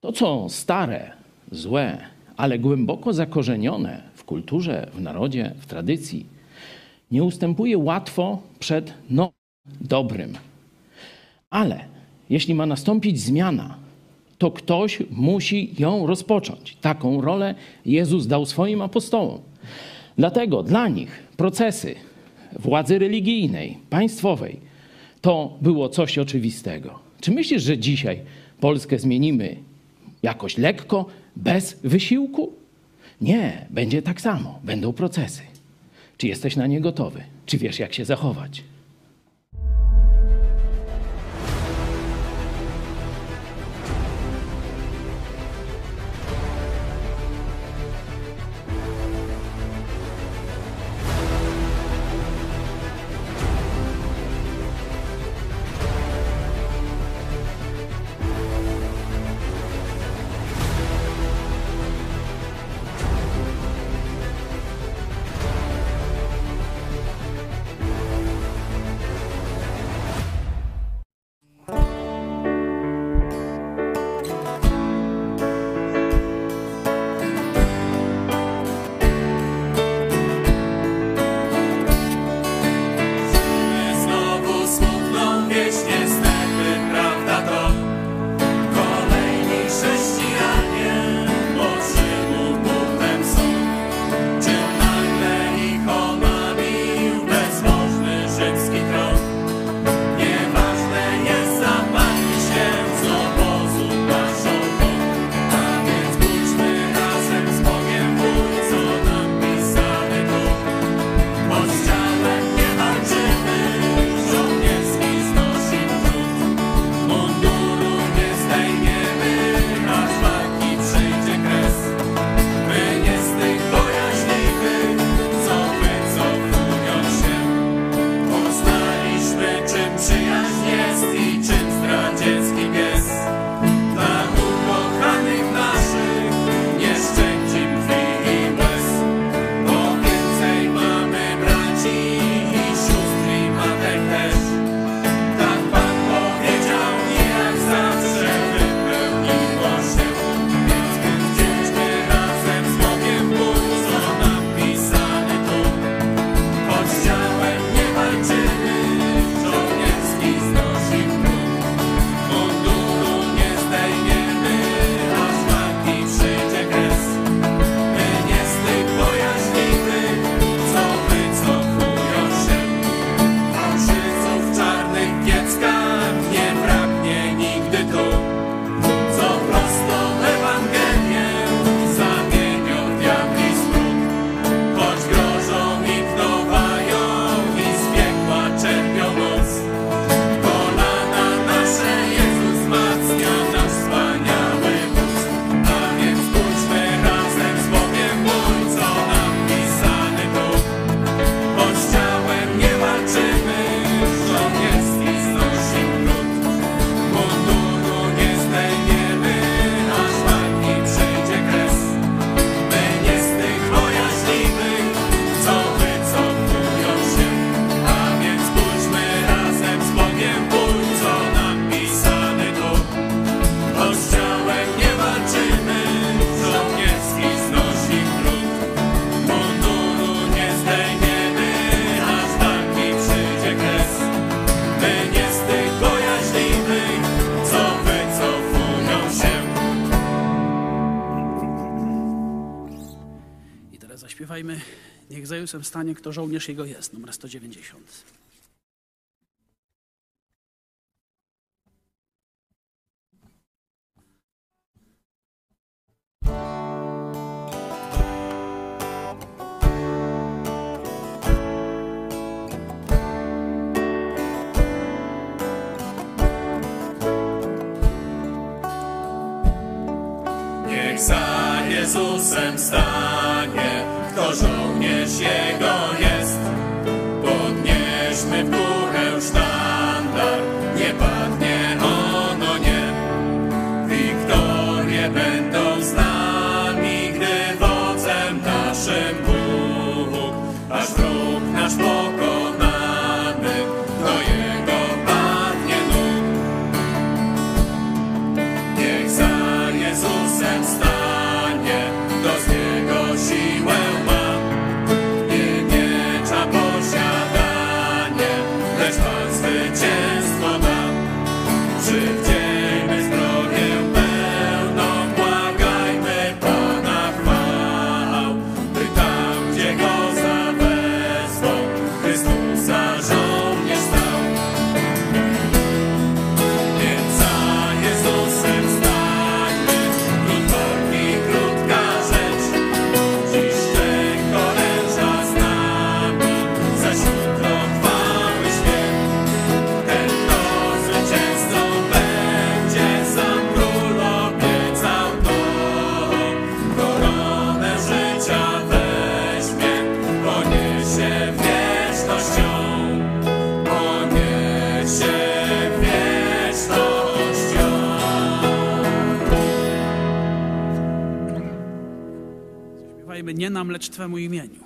To, co stare, złe, ale głęboko zakorzenione w kulturze, w narodzie, w tradycji, nie ustępuje łatwo przed nowym, dobrym. Ale jeśli ma nastąpić zmiana, to ktoś musi ją rozpocząć. Taką rolę Jezus dał swoim apostołom. Dlatego dla nich procesy władzy religijnej, państwowej, to było coś oczywistego. Czy myślisz, że dzisiaj Polskę zmienimy jakoś lekko, bez wysiłku? Nie, będzie tak samo, będą procesy. Czy jesteś na nie gotowy? Czy wiesz, jak się zachować? Stanie, kto żołnierz jego jest. Numer 190. nam, lecz Twemu imieniu.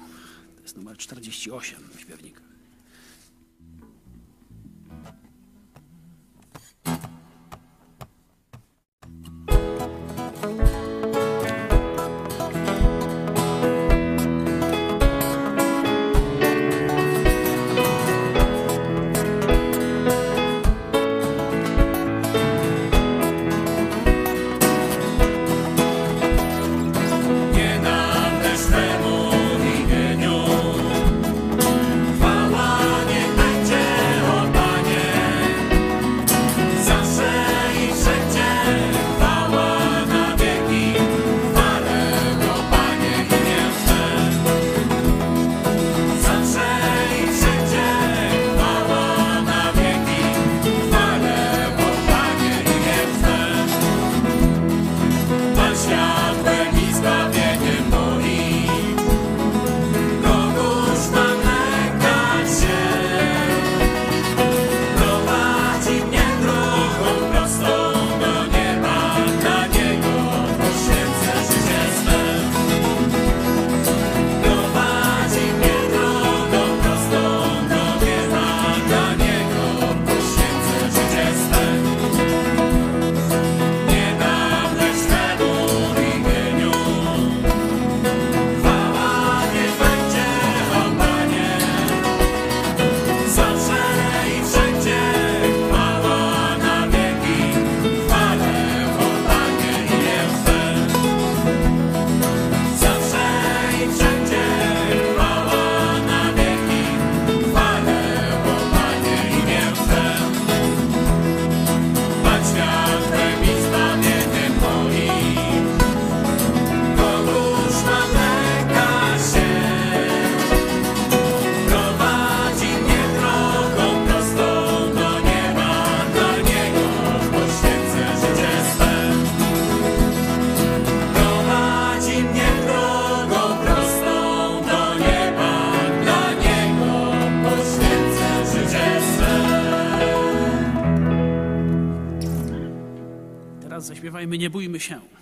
Zaśpiewajmy Nie bójmy się.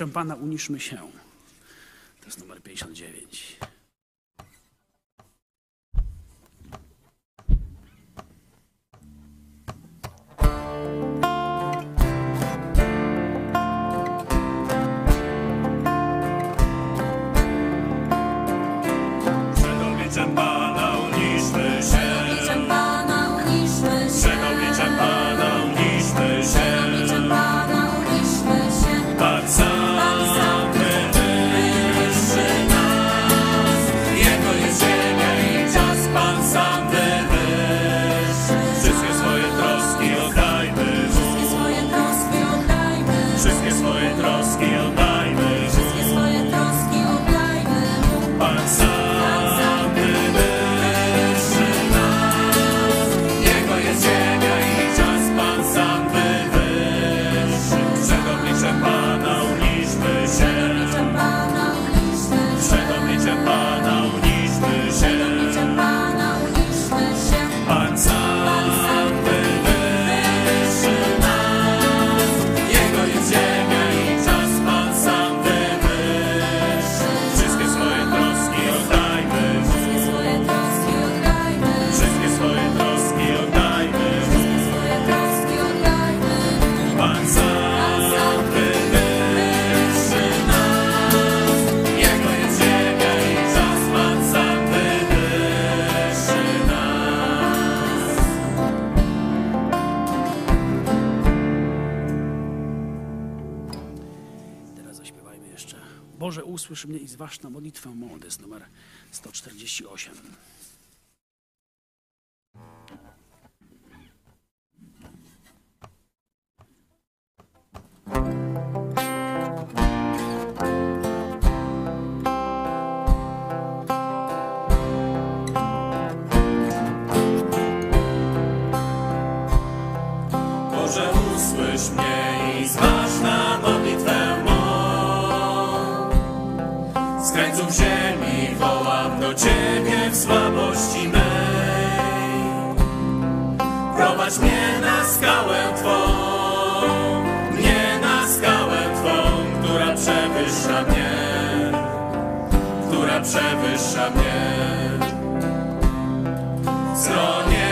Wieczem Pana uniszmy się. Usłysz mnie i zważ na modlitwę. Modest numer 148. przewyższa mnie, która przewyższa mnie. Stronie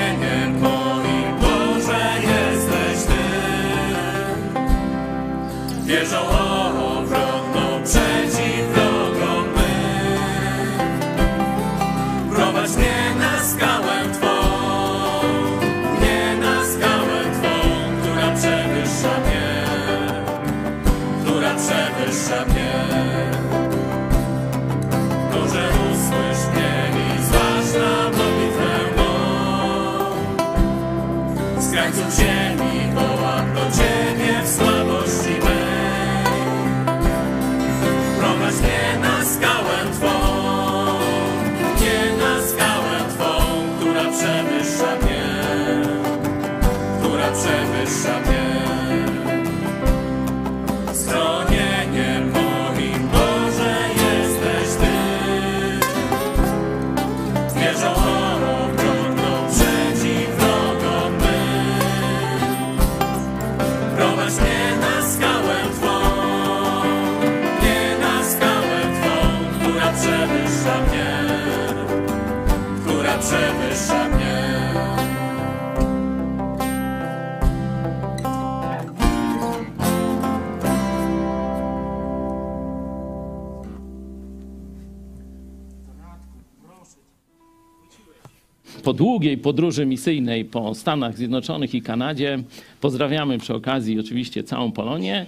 długiej podróży misyjnej po Stanach Zjednoczonych i Kanadzie. Pozdrawiamy przy okazji oczywiście całą Polonię.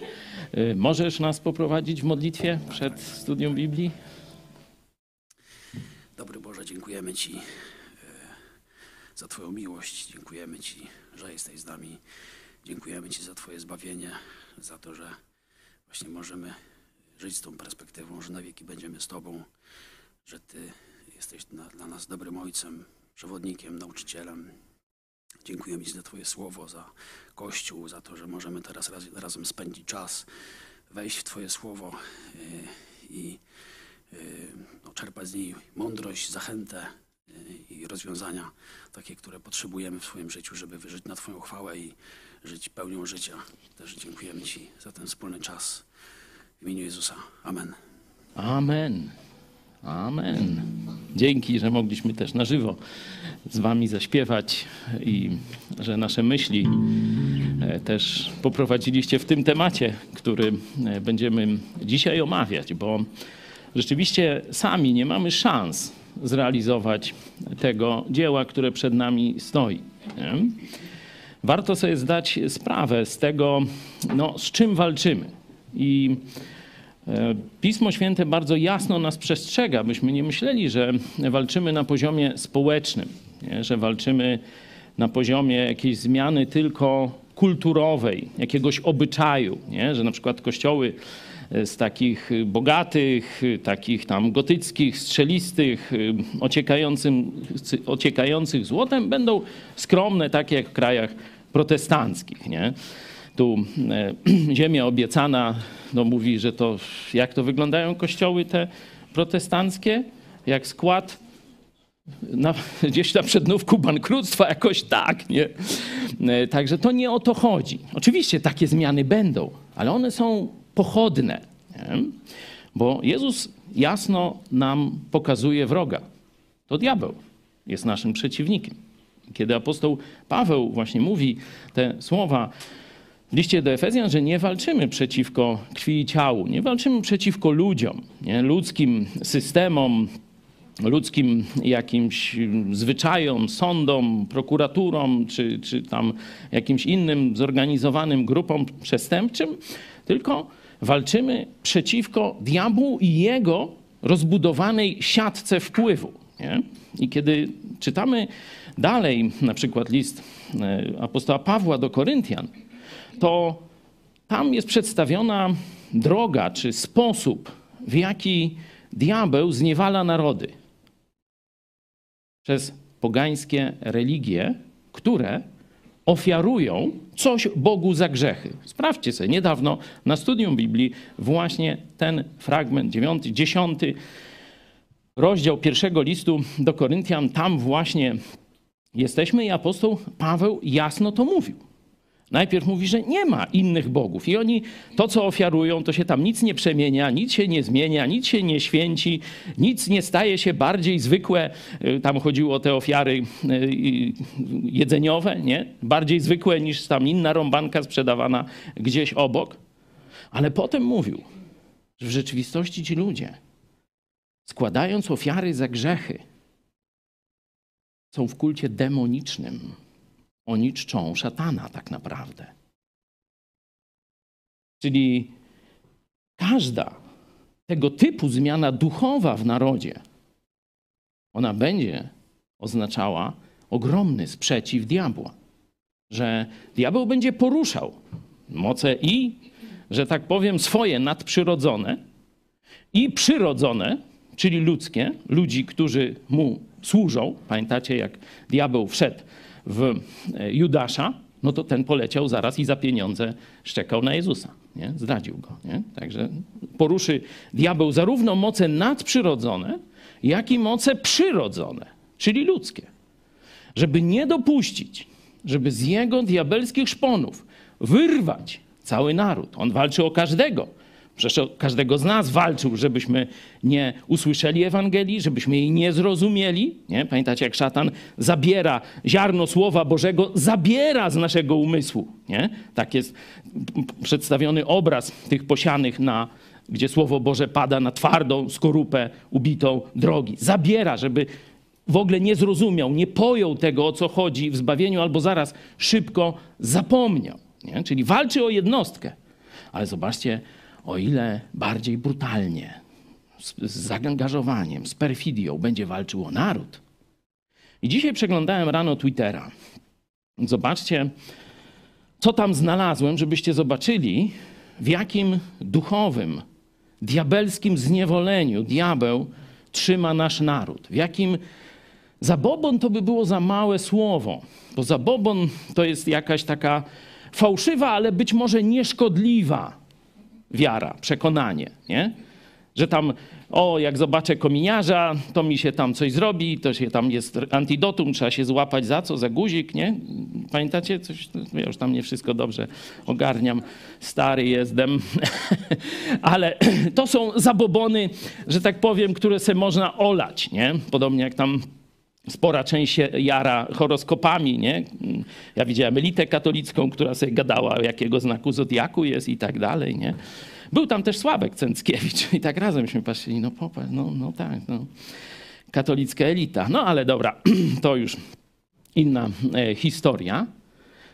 Y, możesz nas poprowadzić w modlitwie przed studium Biblii? Dobry Boże, dziękujemy Ci y, za Twoją miłość. Dziękujemy Ci, że jesteś z nami. Dziękujemy Ci za Twoje zbawienie, za to, że właśnie możemy żyć z tą perspektywą, że na wieki będziemy z Tobą, że Ty jesteś dla nas dobrym Ojcem, przewodnikiem, nauczycielem. Dziękuję Ci za Twoje słowo, za Kościół, za to, że możemy teraz raz, razem spędzić czas, wejść w Twoje słowo y, i y, no, czerpać z niej mądrość, zachętę y, i rozwiązania takie, które potrzebujemy w swoim życiu, żeby wyżyć na Twoją chwałę i żyć pełnią życia. Też dziękujemy Ci za ten wspólny czas. W imieniu Jezusa. Amen. Amen. Amen. Dzięki, że mogliśmy też na żywo z Wami zaśpiewać i że nasze myśli e, też poprowadziliście w tym temacie, który e, będziemy dzisiaj omawiać, bo rzeczywiście sami nie mamy szans zrealizować tego dzieła, które przed nami stoi. Nie? Warto sobie zdać sprawę z tego, no, z czym walczymy. I Pismo Święte bardzo jasno nas przestrzega, byśmy nie myśleli, że walczymy na poziomie społecznym, nie? że walczymy na poziomie jakiejś zmiany tylko kulturowej, jakiegoś obyczaju, nie? że na przykład kościoły e, z takich bogatych, takich tam gotyckich, strzelistych, e, ociekających złotem będą skromne, takie jak w krajach protestanckich. Nie? Tu e, ziemia obiecana, no mówi, że to jak to wyglądają kościoły te protestanckie? Jak skład na, gdzieś na przednówku bankructwa, jakoś tak, nie? E, Także to nie o to chodzi. Oczywiście takie zmiany będą, ale one są pochodne, nie? bo Jezus jasno nam pokazuje wroga. To diabeł jest naszym przeciwnikiem. Kiedy apostoł Paweł właśnie mówi te słowa, w liście do Efezjan, że nie walczymy przeciwko krwi i ciału, nie walczymy przeciwko ludziom, nie? ludzkim systemom, ludzkim jakimś zwyczajom, sądom, prokuraturom, czy, czy tam jakimś innym zorganizowanym grupom przestępczym, tylko walczymy przeciwko diabłu i jego rozbudowanej siatce wpływu. Nie? I kiedy czytamy dalej, na przykład list e, apostoła Pawła do Koryntian, to tam jest przedstawiona droga czy sposób, w jaki diabeł zniewala narody przez pogańskie religie, które ofiarują coś Bogu za grzechy. Sprawdźcie sobie, niedawno na studium Biblii właśnie ten fragment, dziewiąty, dziesiąty rozdział pierwszego listu do Koryntian, tam właśnie jesteśmy i apostoł Paweł jasno to mówił. Najpierw mówi, że nie ma innych bogów i oni to, co ofiarują, to się tam nic nie przemienia, nic się nie zmienia, nic się nie święci, nic nie staje się bardziej zwykłe. Y, Tam chodziło o te ofiary y, jedzeniowe, nie? Bardziej zwykłe niż tam inna rąbanka sprzedawana gdzieś obok. Ale potem mówił, że w rzeczywistości ci ludzie, składając ofiary za grzechy, są w kulcie demonicznym. Oni czczą szatana tak naprawdę. Czyli każda tego typu zmiana duchowa w narodzie, ona będzie oznaczała ogromny sprzeciw diabła. Że diabeł będzie poruszał moce i, że tak powiem, swoje nadprzyrodzone i przyrodzone, czyli ludzkie, ludzi, którzy mu służą. Pamiętacie, jak diabeł wszedł w e, Judasza, no to ten poleciał zaraz i za pieniądze szczekał na Jezusa. Nie? Zdradził go. Nie? Także poruszy diabeł zarówno moce nadprzyrodzone, jak i moce przyrodzone, czyli ludzkie. Żeby nie dopuścić, żeby z jego diabelskich szponów wyrwać cały naród. On walczy o każdego. Przecież każdego z nas walczył, żebyśmy nie usłyszeli Ewangelii, żebyśmy jej nie zrozumieli. Nie? Pamiętacie, jak szatan zabiera ziarno Słowa Bożego, zabiera z naszego umysłu. Nie? Tak jest przedstawiony obraz tych posianych na gdzie Słowo Boże pada na twardą skorupę ubitą drogi. Zabiera, żeby w ogóle nie zrozumiał, nie pojął tego, o co chodzi w zbawieniu, albo zaraz szybko zapomniał. Nie? Czyli walczy o jednostkę. Ale zobaczcie, o ile bardziej brutalnie, z, z zaangażowaniem, z perfidią będzie walczył o naród. I dzisiaj przeglądałem rano Twittera. Zobaczcie, co tam znalazłem, żebyście zobaczyli, w jakim duchowym, diabelskim zniewoleniu diabeł trzyma nasz naród. W jakim zabobon to by było za małe słowo, bo zabobon to jest jakaś taka fałszywa, ale być może nieszkodliwa wiara, przekonanie, nie? Że tam, o, jak zobaczę kominiarza, to mi się tam coś zrobi, to się tam jest antidotum, trzeba się złapać za co, za guzik, nie? Pamiętacie coś? Ja już tam nie wszystko dobrze ogarniam, stary jestem. Ale to są zabobony, że tak powiem, które se można olać, nie? Podobnie jak tam spora część się jara horoskopami, nie? Ja widziałem elitę katolicką, która sobie gadała, jakiego znaku zodiaku jest i tak dalej, nie? Był tam też Sławek Cęckiewicz i tak razemśmy patrzyli, no popatrz, no, no tak, no. Katolicka elita. No ale dobra, to już inna e, historia.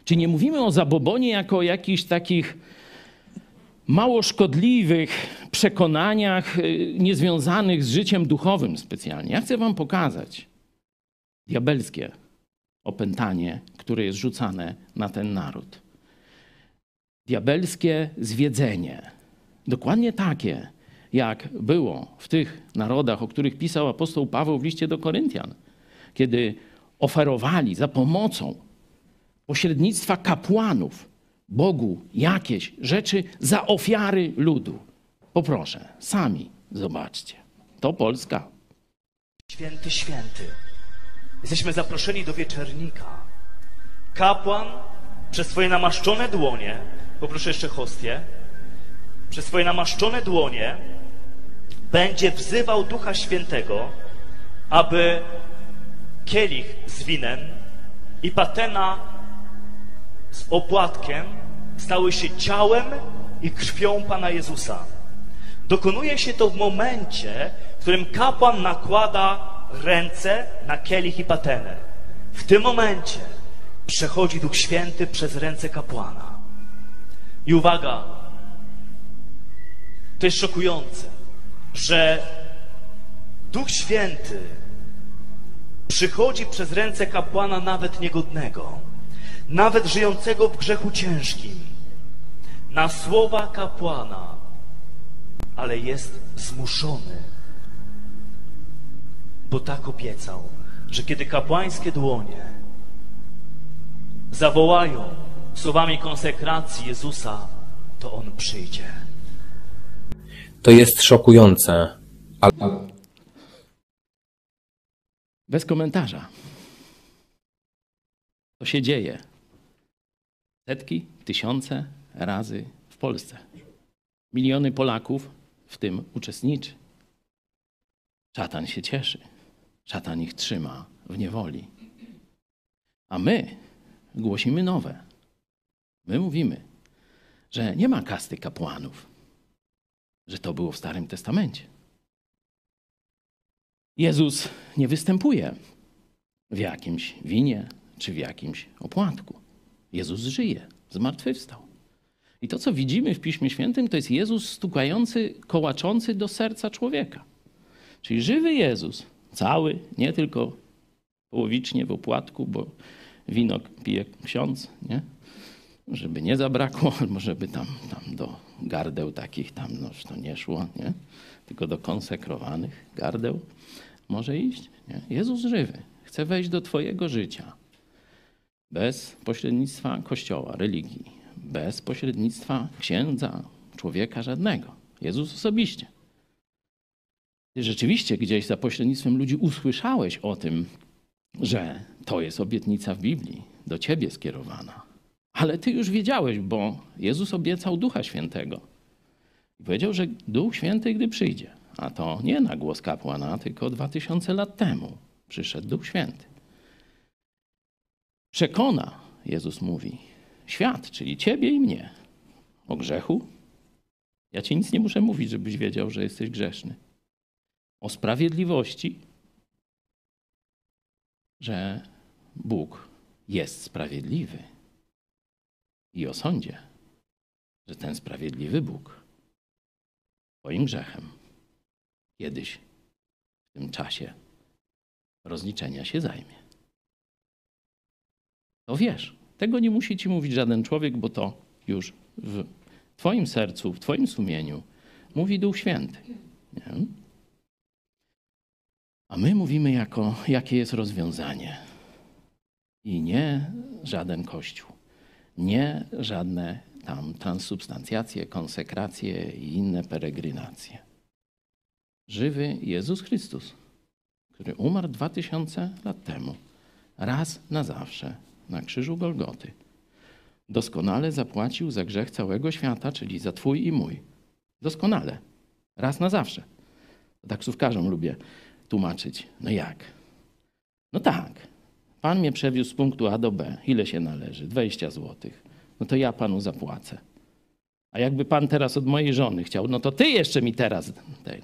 Czy nie mówimy o zabobonie jako o jakichś takich mało szkodliwych przekonaniach y, niezwiązanych z życiem duchowym specjalnie? Ja chcę wam pokazać diabelskie opętanie, które jest rzucane na ten naród. Diabelskie zwiedzenie. Dokładnie takie, jak było w tych narodach, o których pisał apostoł Paweł w liście do Koryntian, kiedy oferowali za pomocą pośrednictwa kapłanów Bogu jakieś rzeczy za ofiary ludu. Poproszę, sami zobaczcie. To Polska. Święty, święty. Jesteśmy zaproszeni do wieczernika. Kapłan przez swoje namaszczone dłonie, poproszę jeszcze hostię, przez swoje namaszczone dłonie będzie wzywał Ducha Świętego, aby kielich z winem i patena z opłatkiem stały się ciałem i krwią Pana Jezusa. Dokonuje się to w momencie, w którym kapłan nakłada ręce na kielich i patenę. W tym momencie przechodzi Duch Święty przez ręce kapłana. I uwaga, to jest szokujące, że Duch Święty przychodzi przez ręce kapłana nawet niegodnego, nawet żyjącego w grzechu ciężkim, na słowa kapłana, ale jest zmuszony, bo tak obiecał, że kiedy kapłańskie dłonie zawołają słowami konsekracji Jezusa, to On przyjdzie. To jest szokujące, ale Bez komentarza. To się dzieje. Setki, tysiące razy w Polsce. Miliony Polaków w tym uczestniczy. Szatan się cieszy. Szatan ich trzyma w niewoli. A my głosimy nowe. My mówimy, że nie ma kasty kapłanów, że to było w Starym Testamencie. Jezus nie występuje w jakimś winie czy w jakimś opłatku. Jezus żyje, zmartwychwstał. I to, co widzimy w Piśmie Świętym, to jest Jezus stukający, kołaczący do serca człowieka. Czyli żywy Jezus, cały, nie tylko połowicznie w opłatku, bo wino pije ksiądz, nie? Żeby nie zabrakło, albo żeby tam, tam do gardeł takich tam, no to nie szło, nie? Tylko do konsekrowanych gardeł może iść. Nie? Jezus żywy, chce wejść do twojego życia. Bez pośrednictwa kościoła, religii, bez pośrednictwa księdza, człowieka żadnego. Jezus osobiście. Rzeczywiście gdzieś za pośrednictwem ludzi usłyszałeś o tym, że to jest obietnica w Biblii, do ciebie skierowana. Ale ty już wiedziałeś, bo Jezus obiecał Ducha Świętego. I powiedział, że Duch Święty, gdy przyjdzie, a to nie na głos kapłana, tylko dwa tysiące lat temu przyszedł Duch Święty. Przekona, Jezus mówi, świat, czyli ciebie i mnie, o grzechu. Ja ci nic nie muszę mówić, żebyś wiedział, że jesteś grzeszny. O sprawiedliwości, że Bóg jest sprawiedliwy. I o sądzie, że ten sprawiedliwy Bóg twoim grzechem kiedyś w tym czasie rozliczenia się zajmie. To wiesz, tego nie musi ci mówić żaden człowiek, bo to już w twoim sercu, w twoim sumieniu mówi Duch Święty. Nie? A my mówimy, jako, jakie jest rozwiązanie. I nie żaden kościół, nie żadne tam transsubstancjacje, konsekracje i inne peregrinacje. żywy Jezus Chrystus, który umarł 2000 lat temu, raz na zawsze na krzyżu Golgoty, doskonale zapłacił za grzech całego świata, czyli za Twój i mój. Doskonale. Raz na zawsze. Taksówkarzom lubię tłumaczyć. No jak? No tak. Pan mnie przewiózł z punktu A do B. Ile się należy? 20 złotych. No to ja panu zapłacę. A jakby pan teraz od mojej żony chciał, no to ty jeszcze mi teraz. Ten.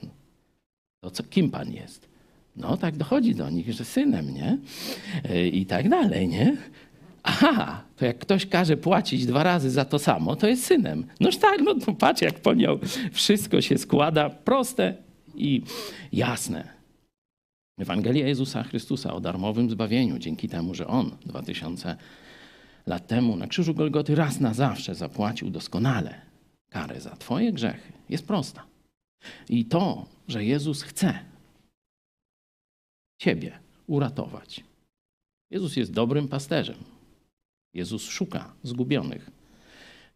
To co, kim pan jest? No tak dochodzi do nich, że synem, nie? I tak dalej, nie? Aha, to jak ktoś każe płacić dwa razy za to samo, to jest synem. Noż tak, no to patrz jak pojął. Wszystko się składa proste i jasne. Ewangelia Jezusa Chrystusa o darmowym zbawieniu, dzięki temu, że On 2000 lat temu na krzyżu Golgoty raz na zawsze zapłacił doskonale karę za Twoje grzechy, jest prosta. I to, że Jezus chce Ciebie uratować. Jezus jest dobrym pasterzem. Jezus szuka zgubionych.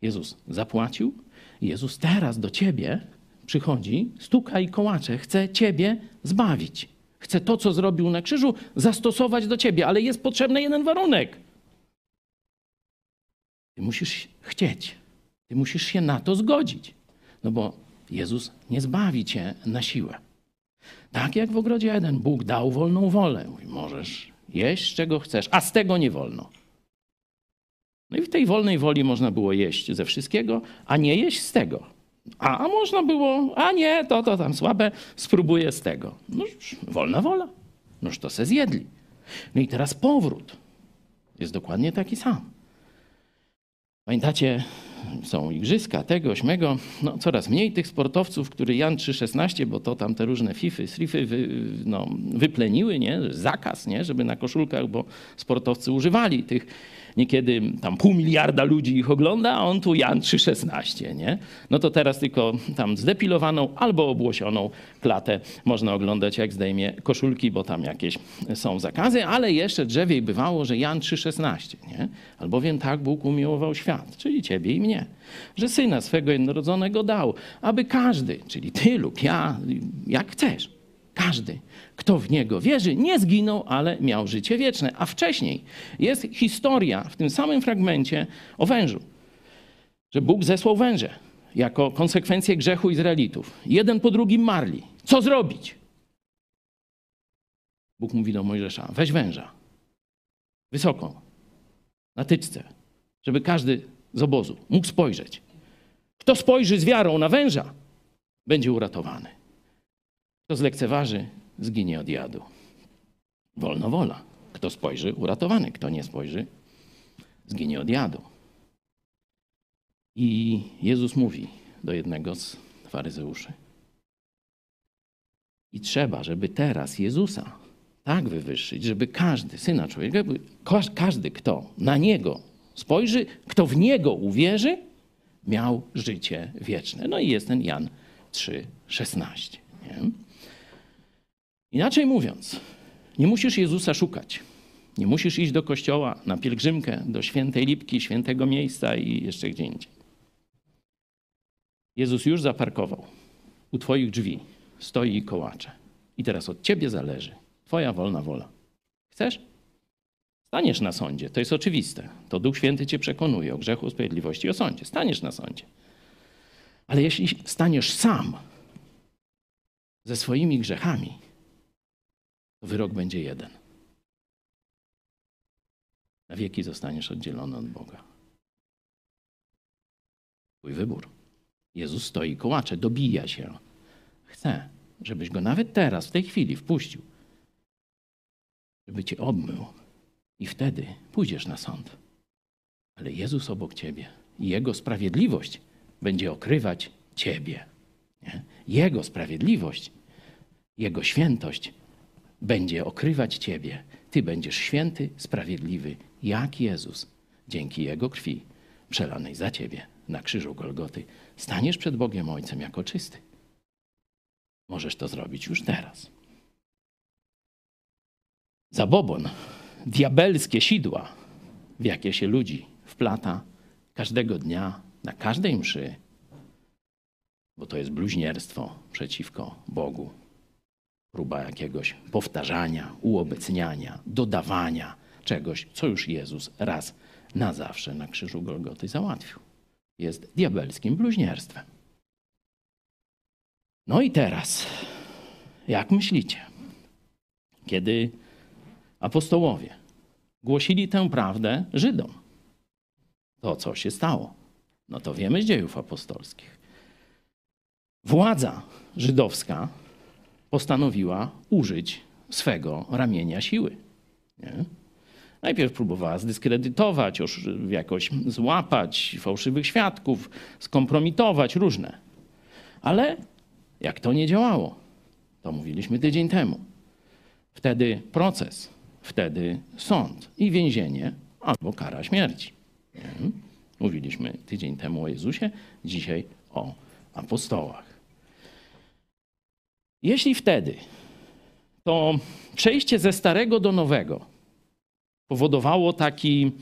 Jezus zapłacił. Jezus teraz do Ciebie przychodzi, stuka i kołacze, chce Ciebie zbawić. Chce to, co zrobił na krzyżu, zastosować do Ciebie, ale jest potrzebny jeden warunek. Ty musisz chcieć. Ty musisz się na to zgodzić. No bo Jezus nie zbawi cię na siłę. Tak jak w ogrodzie Eden, Bóg dał wolną wolę. Mówi, możesz jeść, czego chcesz, a z tego nie wolno. No i w tej wolnej woli można było jeść ze wszystkiego, a nie jeść z tego. A, można było, a nie, to, to tam słabe, spróbuję z tego. Noż wolna wola. Noż to se zjedli. No i teraz powrót jest dokładnie taki sam. Pamiętacie, są igrzyska tego, ośmego, no coraz mniej tych sportowców, który Jan 3,16, bo to tam te różne fify, strify wy, no, wypleniły, nie? zakaz, nie? żeby na koszulkach, bo sportowcy używali tych niekiedy tam pół miliarda ludzi ich ogląda, a on tu Jan 3,16, nie? No to teraz tylko tam zdepilowaną albo obłosioną klatę można oglądać, jak zdejmie koszulki, bo tam jakieś są zakazy, ale jeszcze drzewiej bywało, że Jan 3,16, nie? Albowiem tak Bóg umiłował świat, czyli ciebie i mnie, że Syna swego jednorodzonego dał, aby każdy, czyli ty lub ja, jak chcesz, każdy, kto w niego wierzy, nie zginął, ale miał życie wieczne. A wcześniej jest historia w tym samym fragmencie o wężu, że Bóg zesłał węże jako konsekwencję grzechu Izraelitów. Jeden po drugim marli. Co zrobić? Bóg mówi do Mojżesza: weź węża, wysoko, na tyczce, żeby każdy z obozu mógł spojrzeć. Kto spojrzy z wiarą na węża, będzie uratowany. Kto zlekceważy, zginie od jadu. Wolno wola. Kto spojrzy, uratowany. Kto nie spojrzy, zginie od jadu. I Jezus mówi do jednego z faryzeuszy. I trzeba, żeby teraz Jezusa tak wywyższyć, żeby każdy, syna człowieka, każdy, kto na niego spojrzy, kto w niego uwierzy, miał życie wieczne. No i jest ten Jan 3,16. Nie? Inaczej mówiąc, nie musisz Jezusa szukać. Nie musisz iść do kościoła na pielgrzymkę, do świętej lipki, świętego miejsca i jeszcze gdzie indziej. Jezus już zaparkował u Twoich drzwi, stoi i kołacze. I teraz od Ciebie zależy Twoja wolna wola. Chcesz? Staniesz na sądzie, to jest oczywiste. To Duch Święty Cię przekonuje o grzechu, sprawiedliwości, o sądzie. Staniesz na sądzie. Ale jeśli staniesz sam ze swoimi grzechami, wyrok będzie jeden. Na wieki zostaniesz oddzielony od Boga. Twój wybór. Jezus stoi kołacze, dobija się. Chce, żebyś go nawet teraz, w tej chwili wpuścił. Żeby cię obmył. I wtedy pójdziesz na sąd. Ale Jezus obok ciebie i Jego sprawiedliwość będzie okrywać ciebie. Nie? Jego sprawiedliwość, Jego świętość będzie okrywać Ciebie. Ty będziesz święty, sprawiedliwy, jak Jezus, dzięki Jego krwi przelanej za Ciebie na krzyżu Golgoty. Staniesz przed Bogiem Ojcem jako czysty. Możesz to zrobić już teraz. Zabobon, diabelskie sidła, w jakie się ludzi wplata każdego dnia, na każdej mszy, bo to jest bluźnierstwo przeciwko Bogu próba jakiegoś powtarzania, uobecniania, dodawania czegoś, co już Jezus raz na zawsze na krzyżu Golgoty załatwił. Jest diabelskim bluźnierstwem. No i teraz, jak myślicie, kiedy apostołowie głosili tę prawdę Żydom, to co się stało? No to wiemy z dziejów apostolskich. Władza żydowska postanowiła użyć swego ramienia siły. Nie? Najpierw próbowała zdyskredytować, jakoś złapać fałszywych świadków, skompromitować różne. Ale jak to nie działało, to mówiliśmy tydzień temu. Wtedy proces, wtedy sąd i więzienie albo kara śmierci. Mówiliśmy tydzień temu o Jezusie, dzisiaj o apostołach. Jeśli wtedy to przejście ze starego do nowego powodowało taki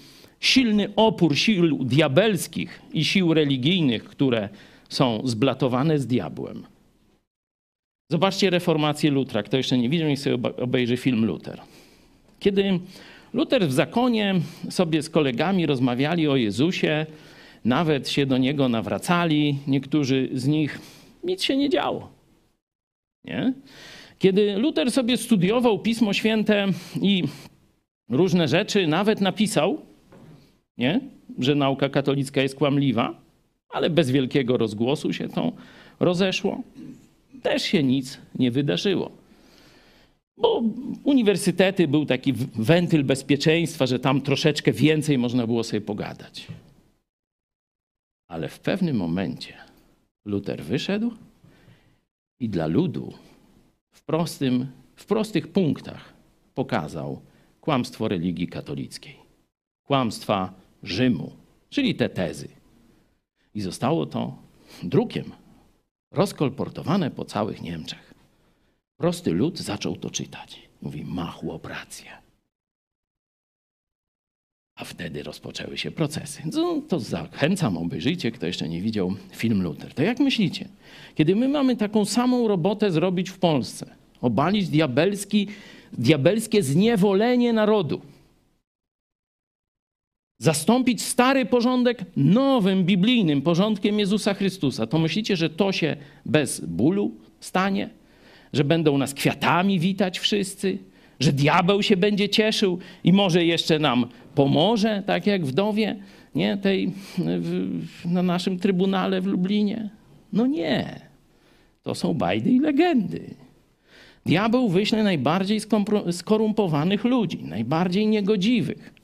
silny opór sił diabelskich i sił religijnych, które są zblatowane z diabłem. Zobaczcie reformację Lutra. Kto jeszcze nie widział, niech sobie obejrzy film Luter. Kiedy Luter w zakonie sobie z kolegami rozmawiali o Jezusie, nawet się do niego nawracali, niektórzy z nich, nic się nie działo. Nie? Kiedy Luter sobie studiował Pismo Święte i różne rzeczy, nawet napisał, nie? że nauka katolicka jest kłamliwa, ale bez wielkiego rozgłosu się to rozeszło, też się nic nie wydarzyło. Bo uniwersytety był taki wentyl bezpieczeństwa, że tam troszeczkę więcej można było sobie pogadać. Ale w pewnym momencie Luter wyszedł i dla ludu w, prostym, w prostych punktach pokazał kłamstwo religii katolickiej, kłamstwa Rzymu, czyli te tezy. I zostało to drukiem rozkolportowane po całych Niemczech. Prosty lud zaczął to czytać. Mówi, ma chłop rację. A wtedy rozpoczęły się procesy. No, to zachęcam, obejrzyjcie, kto jeszcze nie widział film Luther. To jak myślicie, kiedy my mamy taką samą robotę zrobić w Polsce, obalić diabelski, diabelskie zniewolenie narodu, zastąpić stary porządek nowym, biblijnym porządkiem Jezusa Chrystusa, to myślicie, że to się bez bólu stanie? Że będą nas kwiatami witać wszyscy? Że diabeł się będzie cieszył i może jeszcze nam pomoże, tak jak wdowie nie, tej w, na naszym trybunale w Lublinie? No nie. To są bajdy i legendy. Diabeł wyśle najbardziej skorumpowanych ludzi, najbardziej niegodziwych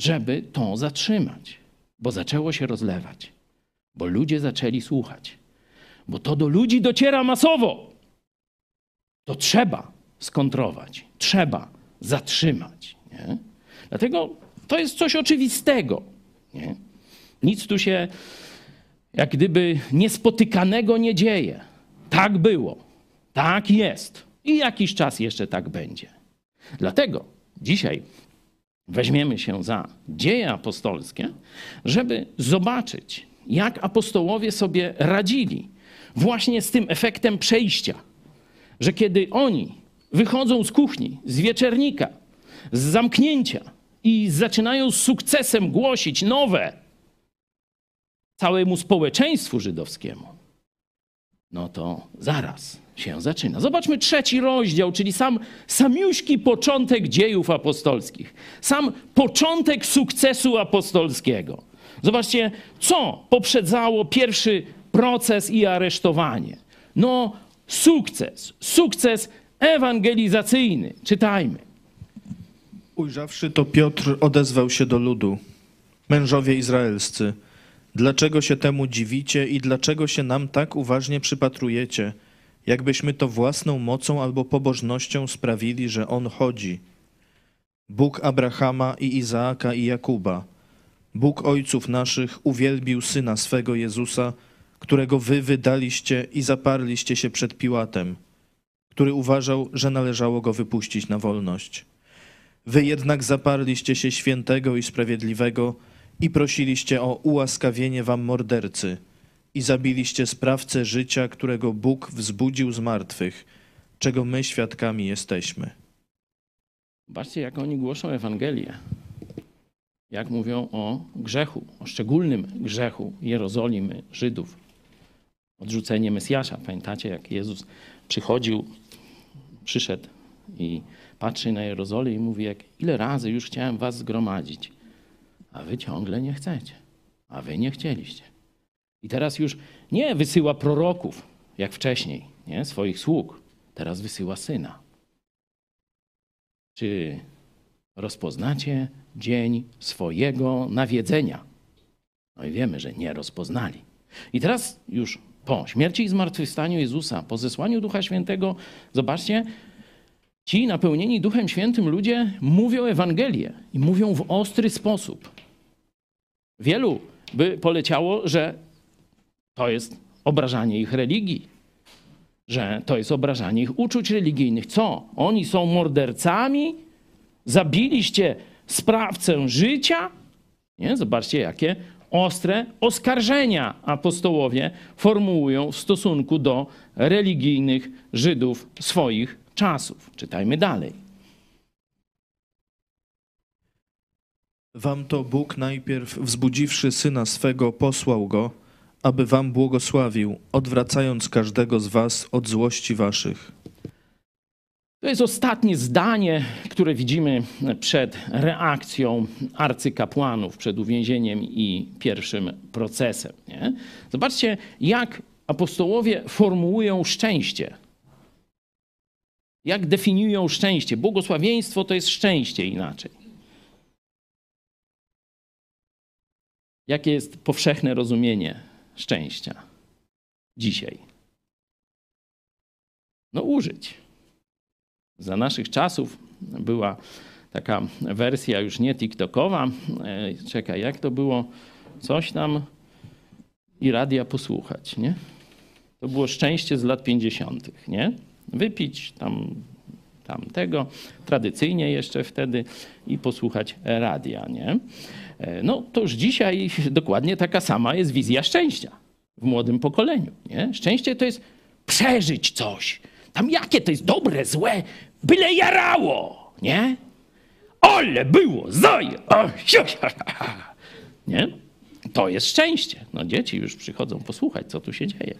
żeby to zatrzymać, bo zaczęło się rozlewać, bo ludzie zaczęli słuchać, bo to do ludzi dociera masowo. To trzeba skontrować, trzeba zatrzymać. Nie? Dlatego to jest coś oczywistego. Nie? Nic tu się jak gdyby niespotykanego nie dzieje. Tak było, tak jest i jakiś czas jeszcze tak będzie. Dlatego dzisiaj weźmiemy się za dzieje apostolskie, żeby zobaczyć, jak apostołowie sobie radzili właśnie z tym efektem przejścia, że kiedy oni wychodzą z kuchni, z wieczernika, z zamknięcia i zaczynają z sukcesem głosić nowe całemu społeczeństwu żydowskiemu, no to zaraz się zaczyna. Zobaczmy trzeci rozdział, czyli sam samiuśki początek dziejów apostolskich. Sam początek sukcesu apostolskiego. Zobaczcie, co poprzedzało pierwszy proces i aresztowanie. No, sukces, sukces ewangelizacyjny. Czytajmy. Ujrzawszy to, Piotr odezwał się do ludu. Mężowie izraelscy, dlaczego się temu dziwicie i dlaczego się nam tak uważnie przypatrujecie, jakbyśmy to własną mocą albo pobożnością sprawili, że On chodzi? Bóg Abrahama i Izaaka i Jakuba, Bóg ojców naszych uwielbił Syna swego Jezusa, którego wy wydaliście i zaparliście się przed Piłatem, który uważał, że należało go wypuścić na wolność. Wy jednak zaparliście się świętego i sprawiedliwego i prosiliście o ułaskawienie wam mordercy i zabiliście sprawcę życia, którego Bóg wzbudził z martwych, czego my świadkami jesteśmy. Zobaczcie, jak oni głoszą Ewangelię. Jak mówią o grzechu, o szczególnym grzechu Jerozolimy, Żydów. Odrzucenie Mesjasza. Pamiętacie, jak Jezus przychodził, przyszedł i patrzy na Jerozolimę i mówi, jak ile razy już chciałem was zgromadzić, a wy ciągle nie chcecie, a wy nie chcieliście. I teraz już nie wysyła proroków, jak wcześniej, nie? swoich sług. Teraz wysyła syna. Czy rozpoznacie dzień swojego nawiedzenia? No i wiemy, że nie rozpoznali. I teraz już po śmierci i zmartwychwstaniu Jezusa, po zesłaniu Ducha Świętego, zobaczcie, ci napełnieni Duchem Świętym ludzie mówią Ewangelię i mówią w ostry sposób. Wielu by poleciało, że to jest obrażanie ich religii, że to jest obrażanie ich uczuć religijnych. Co? Oni są mordercami? Zabiliście sprawcę życia? Nie? Zobaczcie, jakie ostre oskarżenia apostołowie formułują w stosunku do religijnych Żydów swoich czasów. Czytajmy dalej. Wam to Bóg najpierw, wzbudziwszy syna swego, posłał go, aby wam błogosławił, odwracając każdego z was od złości waszych. To jest ostatnie zdanie, które widzimy przed reakcją arcykapłanów, przed uwięzieniem i pierwszym procesem. Nie? Zobaczcie, jak apostołowie formułują szczęście. Jak definiują szczęście. Błogosławieństwo to jest szczęście inaczej. Jakie jest powszechne rozumienie szczęścia dzisiaj? No, użyć. Za naszych czasów była taka wersja już nie TikTokowa. E, Czekaj, jak to było? Coś tam i radia posłuchać, nie? To było szczęście z lat 50., nie? Wypić tam, tam tego, tradycyjnie jeszcze wtedy i posłuchać radia, nie? E, No to już dzisiaj dokładnie taka sama jest wizja szczęścia w młodym pokoleniu, nie? Szczęście to jest przeżyć coś. Tam jakie to jest dobre, złe, byle jarało, nie? Ale było, siu, nie? To jest szczęście. No dzieci już przychodzą posłuchać, co tu się dzieje,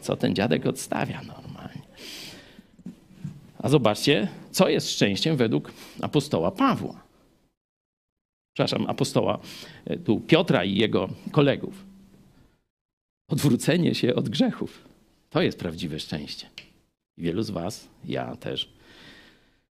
co ten dziadek odstawia normalnie. A zobaczcie, co jest szczęściem według apostoła Pawła. Przepraszam, apostoła e, tu Piotra i jego kolegów. Odwrócenie się od grzechów. To jest prawdziwe szczęście. Wielu z Was, ja też,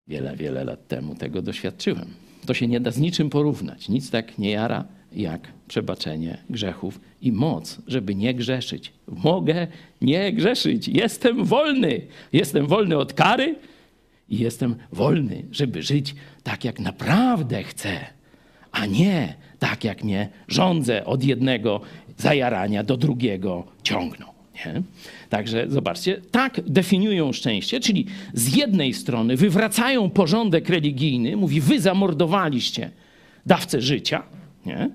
wiele, wiele lat temu tego doświadczyłem. To się nie da z niczym porównać. Nic tak nie jara jak przebaczenie grzechów i moc, żeby nie grzeszyć. Mogę nie grzeszyć. Jestem wolny. Jestem wolny od kary i jestem wolny, żeby żyć tak, jak naprawdę chcę, a nie tak, jak mnie rządzę od jednego zajarania do drugiego ciągną. Nie? Także zobaczcie, tak definiują szczęście, czyli z jednej strony wywracają porządek religijny, mówi, wy zamordowaliście dawcę życia, nie?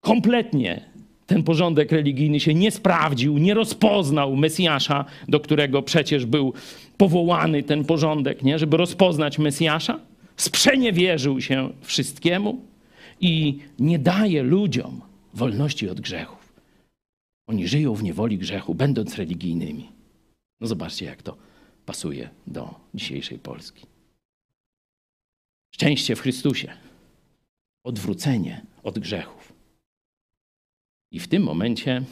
Kompletnie ten porządek religijny się nie sprawdził, nie rozpoznał Mesjasza, do którego przecież był powołany ten porządek, nie? żeby rozpoznać Mesjasza. Sprzeniewierzył się wszystkiemu i nie daje ludziom wolności od grzechów. Oni żyją w niewoli grzechu, będąc religijnymi. No zobaczcie, jak to pasuje do dzisiejszej Polski. Szczęście w Chrystusie, odwrócenie od grzechów. I w tym momencie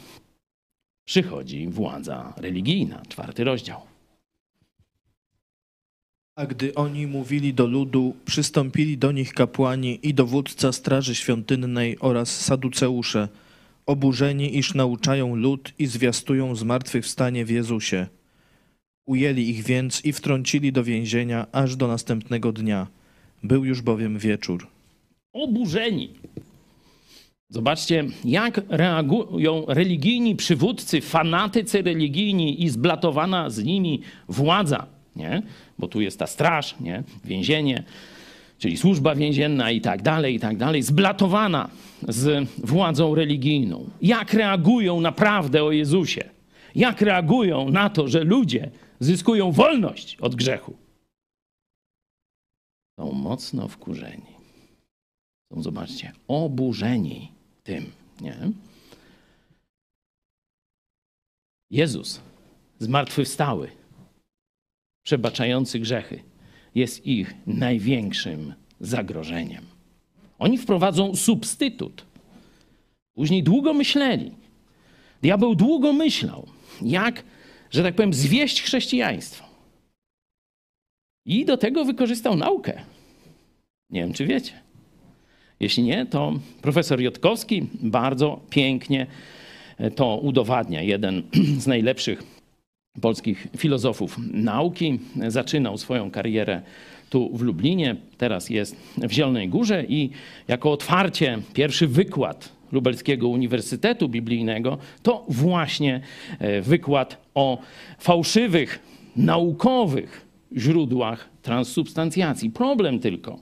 przychodzi władza religijna, czwarty rozdział. A gdy oni mówili do ludu, przystąpili do nich kapłani i dowódca straży świątynnej oraz saduceusze, oburzeni, iż nauczają lud i zwiastują zmartwychwstanie w Jezusie. Ujęli ich więc i wtrącili do więzienia aż do następnego dnia. Był już bowiem wieczór. Oburzeni. Zobaczcie, jak reagują religijni przywódcy, fanatycy religijni i zblatowana z nimi władza, nie? Bo tu jest ta straż, nie? Więzienie, czyli służba więzienna i tak dalej, i tak dalej, zblatowana z władzą religijną. Jak reagują naprawdę o Jezusie? Jak reagują na to, że ludzie zyskują wolność od grzechu, są mocno wkurzeni. Są, zobaczcie, oburzeni tym, nie? Jezus, zmartwychwstały, przebaczający grzechy, jest ich największym zagrożeniem. Oni wprowadzą substytut. Później długo myśleli. Diabeł długo myślał, jak, że tak powiem, zwieść chrześcijaństwo. I do tego wykorzystał naukę. Nie wiem, czy wiecie. Jeśli nie, to profesor Jotkowski bardzo pięknie to udowadnia. Jeden z najlepszych polskich filozofów nauki zaczynał swoją karierę tu w Lublinie, teraz jest w Zielonej Górze i jako otwarcie pierwszy wykład Lubelskiego Uniwersytetu Biblijnego to właśnie e, wykład o fałszywych, naukowych źródłach transsubstancjacji. Problem tylko,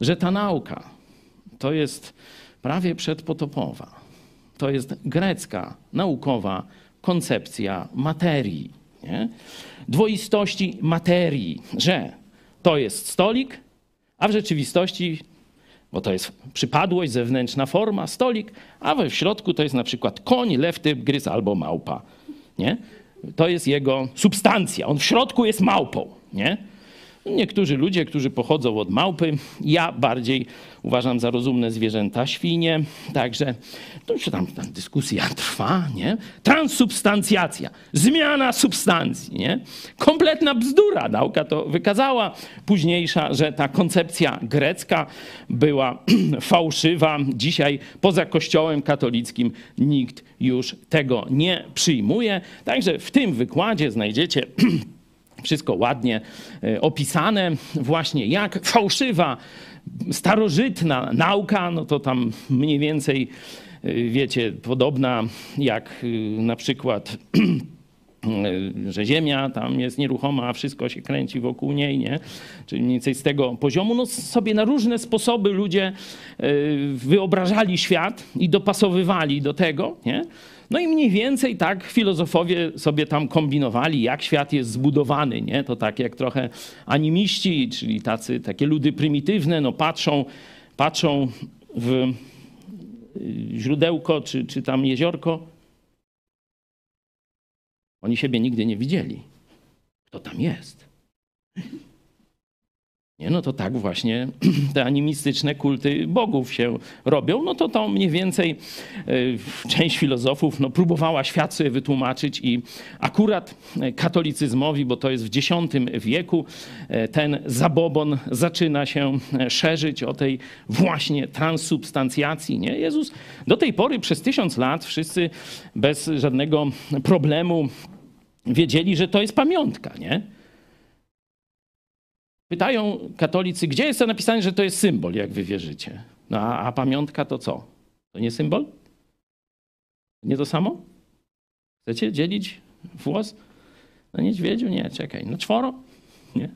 że ta nauka to jest prawie przedpotopowa. To jest grecka, naukowa koncepcja materii. Nie? Dwoistości materii, że to jest stolik, a w rzeczywistości, bo to jest przypadłość, zewnętrzna forma, stolik, a we w środku to jest na przykład koń, lew, tygrys albo małpa. Nie? To jest jego substancja. On w środku jest małpą. Nie? Niektórzy ludzie, którzy pochodzą od małpy, ja bardziej uważam za rozumne zwierzęta świnie, także to już tam, tam dyskusja trwa, nie? Transsubstancjacja, zmiana substancji, nie? Kompletna bzdura, nauka to wykazała późniejsza, że ta koncepcja grecka była fałszywa. Dzisiaj poza kościołem katolickim nikt już tego nie przyjmuje, także w tym wykładzie znajdziecie wszystko ładnie e, opisane, właśnie jak fałszywa, starożytna nauka, no to tam mniej więcej, e, wiecie, podobna jak e, na przykład że Ziemia tam jest nieruchoma, a wszystko się kręci wokół niej, nie? Czyli mniej więcej z tego poziomu. No sobie na różne sposoby ludzie wyobrażali świat i dopasowywali do tego, nie? No i mniej więcej tak filozofowie sobie tam kombinowali, jak świat jest zbudowany, nie? To tak jak trochę animiści, czyli tacy, takie ludy prymitywne, no patrzą, patrzą w y, źródełko czy, czy tam jeziorko. Oni siebie nigdy nie widzieli. Kto tam jest? Nie, no to tak właśnie te animistyczne kulty bogów się robią. No to to mniej więcej e, część filozofów no, próbowała świat sobie wytłumaczyć i akurat e, katolicyzmowi, bo to jest w X wieku, e, ten zabobon zaczyna się szerzyć o tej właśnie transsubstancjacji. Nie? Jezus do tej pory przez tysiąc lat wszyscy bez żadnego problemu wiedzieli, że to jest pamiątka, nie? Pytają katolicy, gdzie jest to napisane, że to jest symbol, jak wy wierzycie. No a, a pamiątka to co? To nie symbol? Nie to samo? Chcecie dzielić włos? No niedźwiedziu? Nie, czekaj. No czworo? Nie.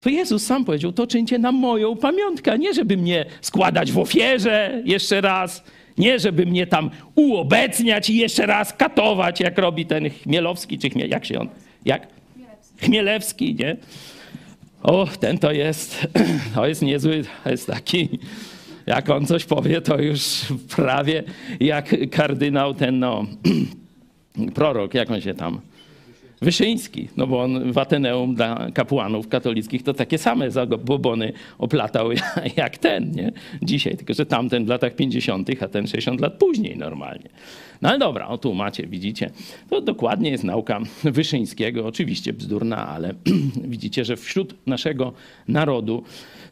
To Jezus sam powiedział, to czyńcie na moją pamiątkę, nie żeby mnie składać w ofierze jeszcze raz, nie żeby mnie tam uobecniać i jeszcze raz katować, jak robi ten Chmielowski, czy Chmiel, jak się on, jak? Chmielewski, nie? O, ten to jest, to jest niezły, to jest taki, jak on coś powie, to już prawie jak kardynał ten, no, prorok, jak on się tam, Wyszyński, no bo on w Ateneum dla kapłanów katolickich to takie same zabobony oplatał jak ten, nie? Dzisiaj, tylko że tamten w latach 50., a ten 60 lat później normalnie. No ale dobra, o tu macie, widzicie. To dokładnie jest nauka Wyszyńskiego, oczywiście bzdurna, ale widzicie, że wśród naszego narodu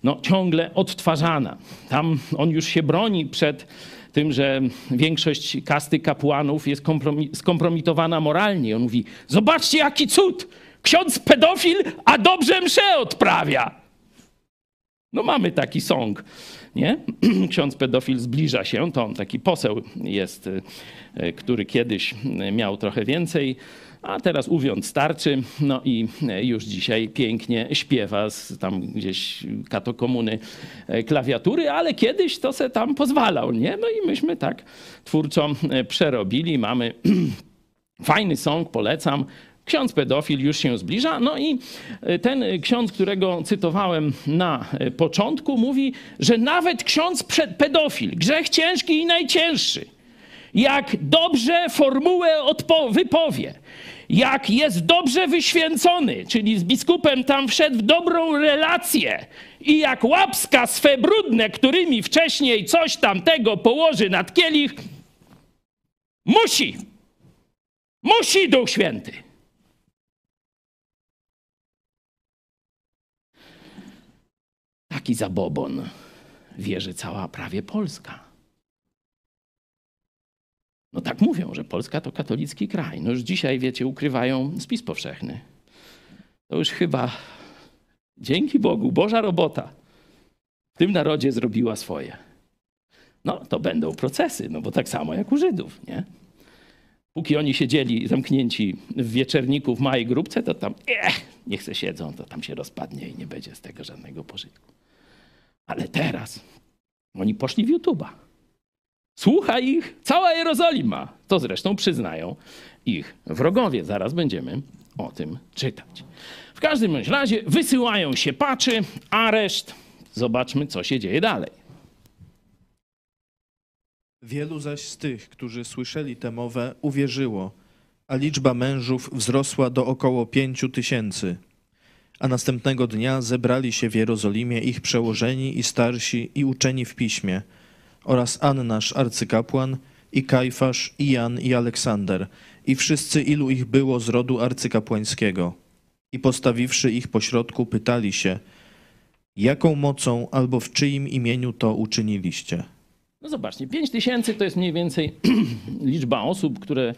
no, ciągle odtwarzana. Tam on już się broni przed tym, że większość kasty kapłanów jest kompromi skompromitowana moralnie. On mówi, zobaczcie jaki cud, ksiądz pedofil, a dobrze mszę odprawia. No mamy taki song, nie? Ksiądz pedofil zbliża się, to on taki poseł jest, e, który kiedyś miał trochę więcej a teraz uwiąd starczy, no i już dzisiaj pięknie śpiewa z tam gdzieś katokomuny e, klawiatury, ale kiedyś to se tam pozwalał, nie? No i myśmy tak twórczo e, przerobili, mamy fajny song, polecam, Ksiądz pedofil już się zbliża. No i e, ten ksiądz, którego cytowałem na e, początku, mówi, że nawet ksiądz pedofil, grzech ciężki i najcięższy, jak dobrze formułę wypowie, jak jest dobrze wyświęcony, czyli z biskupem tam wszedł w dobrą relację i jak łapska swe brudne, którymi wcześniej coś tamtego położy nad kielich, musi, musi Duch Święty. Taki zabobon wierzy cała prawie Polska. No tak mówią, że Polska to katolicki kraj. No już dzisiaj, wiecie, ukrywają spis powszechny. To już chyba, dzięki Bogu, Boża robota w tym narodzie zrobiła swoje. No to będą procesy, no bo tak samo jak u Żydów, nie? Póki oni siedzieli zamknięci w wieczerniku w małej grupce, to tam, eh, niech se siedzą, to tam się rozpadnie i nie będzie z tego żadnego pożytku. Ale teraz oni poszli w YouTube'a. Słucha ich cała Jerozolima. To zresztą przyznają ich wrogowie. Zaraz będziemy o tym czytać. W każdym razie wysyłają się paczy, areszt. Zobaczmy, co się dzieje dalej. Wielu zaś z tych, którzy słyszeli tę mowę, uwierzyło, a liczba mężów wzrosła do około pięciu tysięcy. A następnego dnia zebrali się w Jerozolimie ich przełożeni i starsi i uczeni w piśmie oraz Annasz arcykapłan i Kajfasz i Jan i Aleksander i wszyscy ilu ich było z rodu arcykapłańskiego. I postawiwszy ich pośrodku pytali się, jaką mocą albo w czyim imieniu to uczyniliście. No zobaczcie, 5 tysięcy to jest mniej więcej liczba osób, które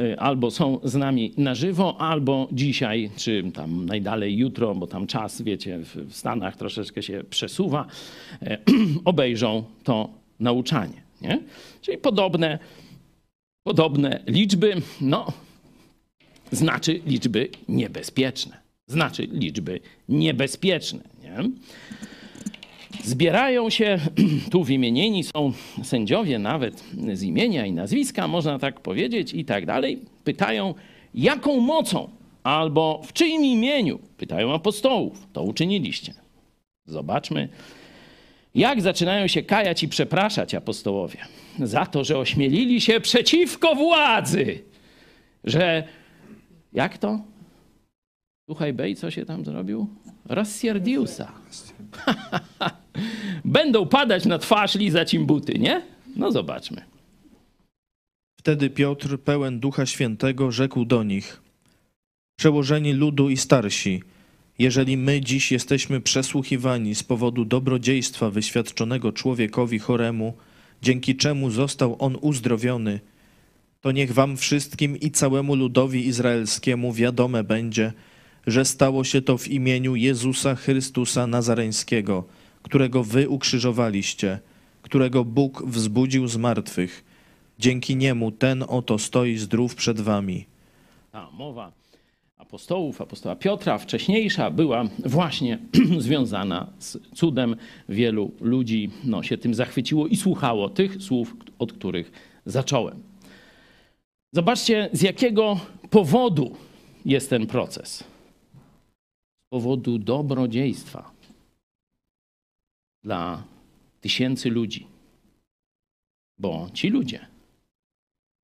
y, albo są z nami na żywo, albo dzisiaj, czy tam najdalej jutro, bo tam czas, wiecie, w Stanach troszeczkę się przesuwa, e, obejrzą to nauczanie. Nie? Czyli podobne, podobne liczby, no, znaczy liczby niebezpieczne. Znaczy liczby niebezpieczne. Nie? Zbierają się, tu wymienieni są sędziowie nawet z imienia i nazwiska, można tak powiedzieć, i tak dalej. Pytają, jaką mocą albo w czyim imieniu, pytają apostołów, to uczyniliście. Zobaczmy, jak zaczynają się kajać i przepraszać apostołowie za to, że ośmielili się przeciwko władzy, że jak to? Słuchaj, Bej, co się tam zrobił? Rozsierdiusa. Będą padać na twarz, lizać im buty, nie? No zobaczmy. Wtedy Piotr, pełen Ducha Świętego, rzekł do nich: Przełożeni ludu i starsi, jeżeli my dziś jesteśmy przesłuchiwani z powodu dobrodziejstwa wyświadczonego człowiekowi choremu, dzięki czemu został on uzdrowiony, to niech wam wszystkim i całemu ludowi izraelskiemu wiadome będzie, że stało się to w imieniu Jezusa Chrystusa Nazareńskiego, którego wy ukrzyżowaliście, którego Bóg wzbudził z martwych. Dzięki niemu ten oto stoi zdrów przed wami. Mowa apostołów, apostoła Piotra, wcześniejsza, była właśnie związana z cudem. Wielu ludzi no, się tym zachwyciło i słuchało tych słów, od których zacząłem. Zobaczcie, z jakiego powodu jest ten proces. Z powodu dobrodziejstwa dla tysięcy ludzi. Bo ci ludzie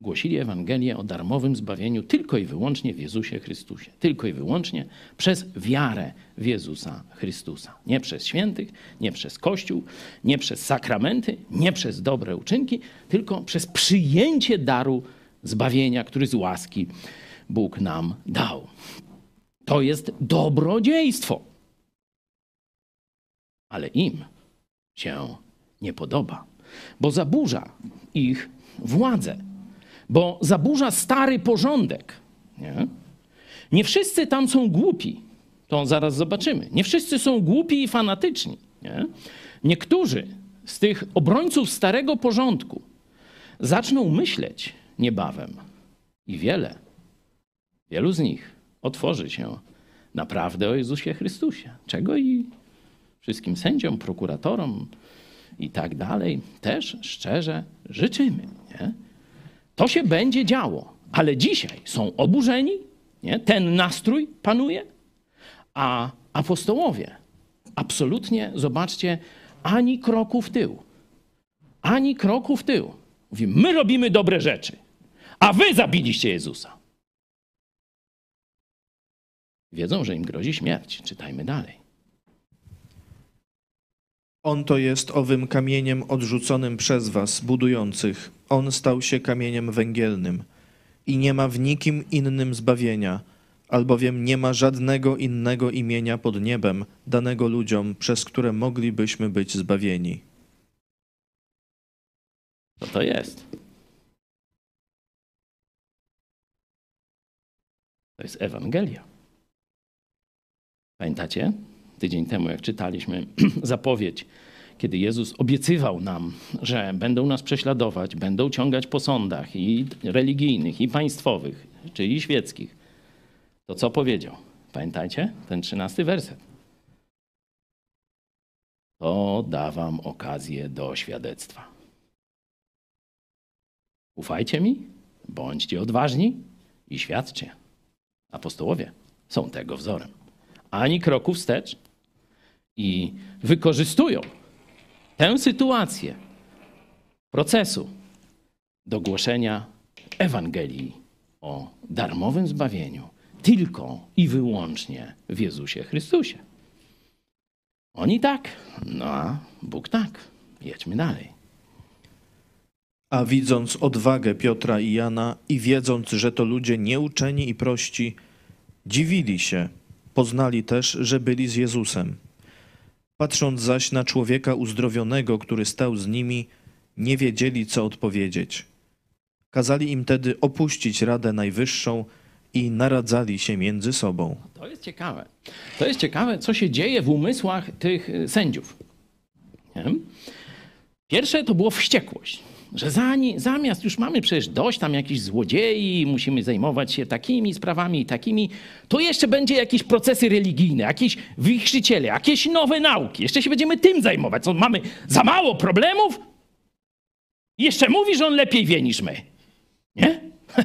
głosili Ewangelię o darmowym zbawieniu tylko i wyłącznie w Jezusie Chrystusie. Tylko i wyłącznie przez wiarę w Jezusa Chrystusa. Nie przez świętych, nie przez Kościół, nie przez sakramenty, nie przez dobre uczynki, tylko przez przyjęcie daru zbawienia, który z łaski Bóg nam dał. To jest dobrodziejstwo. Ale im się nie podoba, bo zaburza ich władzę, bo zaburza stary porządek. Nie? nie wszyscy tam są głupi, to zaraz zobaczymy. Nie wszyscy są głupi i fanatyczni. Nie? Niektórzy z tych obrońców starego porządku zaczną myśleć niebawem i wiele, wielu z nich otworzy się naprawdę o Jezusie Chrystusie, czego i wszystkim sędziom, prokuratorom i tak dalej też szczerze życzymy. Nie? To się będzie działo, ale dzisiaj są oburzeni, Nie? Ten nastrój panuje, a apostołowie absolutnie, zobaczcie, ani kroku w tył. Ani kroku w tył. Mówi, my robimy dobre rzeczy, a wy zabiliście Jezusa. Wiedzą, że im grozi śmierć. Czytajmy dalej. On to jest owym kamieniem odrzuconym przez was, budujących. On stał się kamieniem węgielnym. I nie ma w nikim innym zbawienia, albowiem nie ma żadnego innego imienia pod niebem danego ludziom, przez które moglibyśmy być zbawieni. Co to jest? To jest Ewangelia. Pamiętacie? Tydzień temu, jak czytaliśmy zapowiedź, kiedy Jezus obiecywał nam, że będą nas prześladować, będą ciągać po sądach i religijnych, i państwowych, czyli świeckich, to co powiedział? Pamiętajcie? Ten trzynasty werset. To da wam okazję do świadectwa. Ufajcie mi, bądźcie odważni i świadczcie. Apostołowie są tego wzorem. Ani kroku wstecz i wykorzystują tę sytuację procesu do głoszenia Ewangelii o darmowym zbawieniu tylko i wyłącznie w Jezusie Chrystusie. Oni tak, no a Bóg tak. Jedźmy dalej. A widząc odwagę Piotra i Jana i wiedząc, że to ludzie nieuczeni i prości, dziwili się, poznali też, że byli z Jezusem. Patrząc zaś na człowieka uzdrowionego, który stał z nimi, nie wiedzieli, co odpowiedzieć. Kazali im tedy opuścić Radę Najwyższą i naradzali się między sobą. To jest ciekawe. To jest ciekawe, co się dzieje w umysłach tych sędziów. Nie? Pierwsze to było wściekłość. Że zamiast już mamy przecież dość tam jakichś złodziei, musimy zajmować się takimi sprawami i takimi, to jeszcze będzie jakieś procesy religijne, jakieś wichrzyciele, jakieś nowe nauki. Jeszcze się będziemy tym zajmować. Co mamy za mało problemów? Jeszcze mówi, że on lepiej wie niż my. Nie?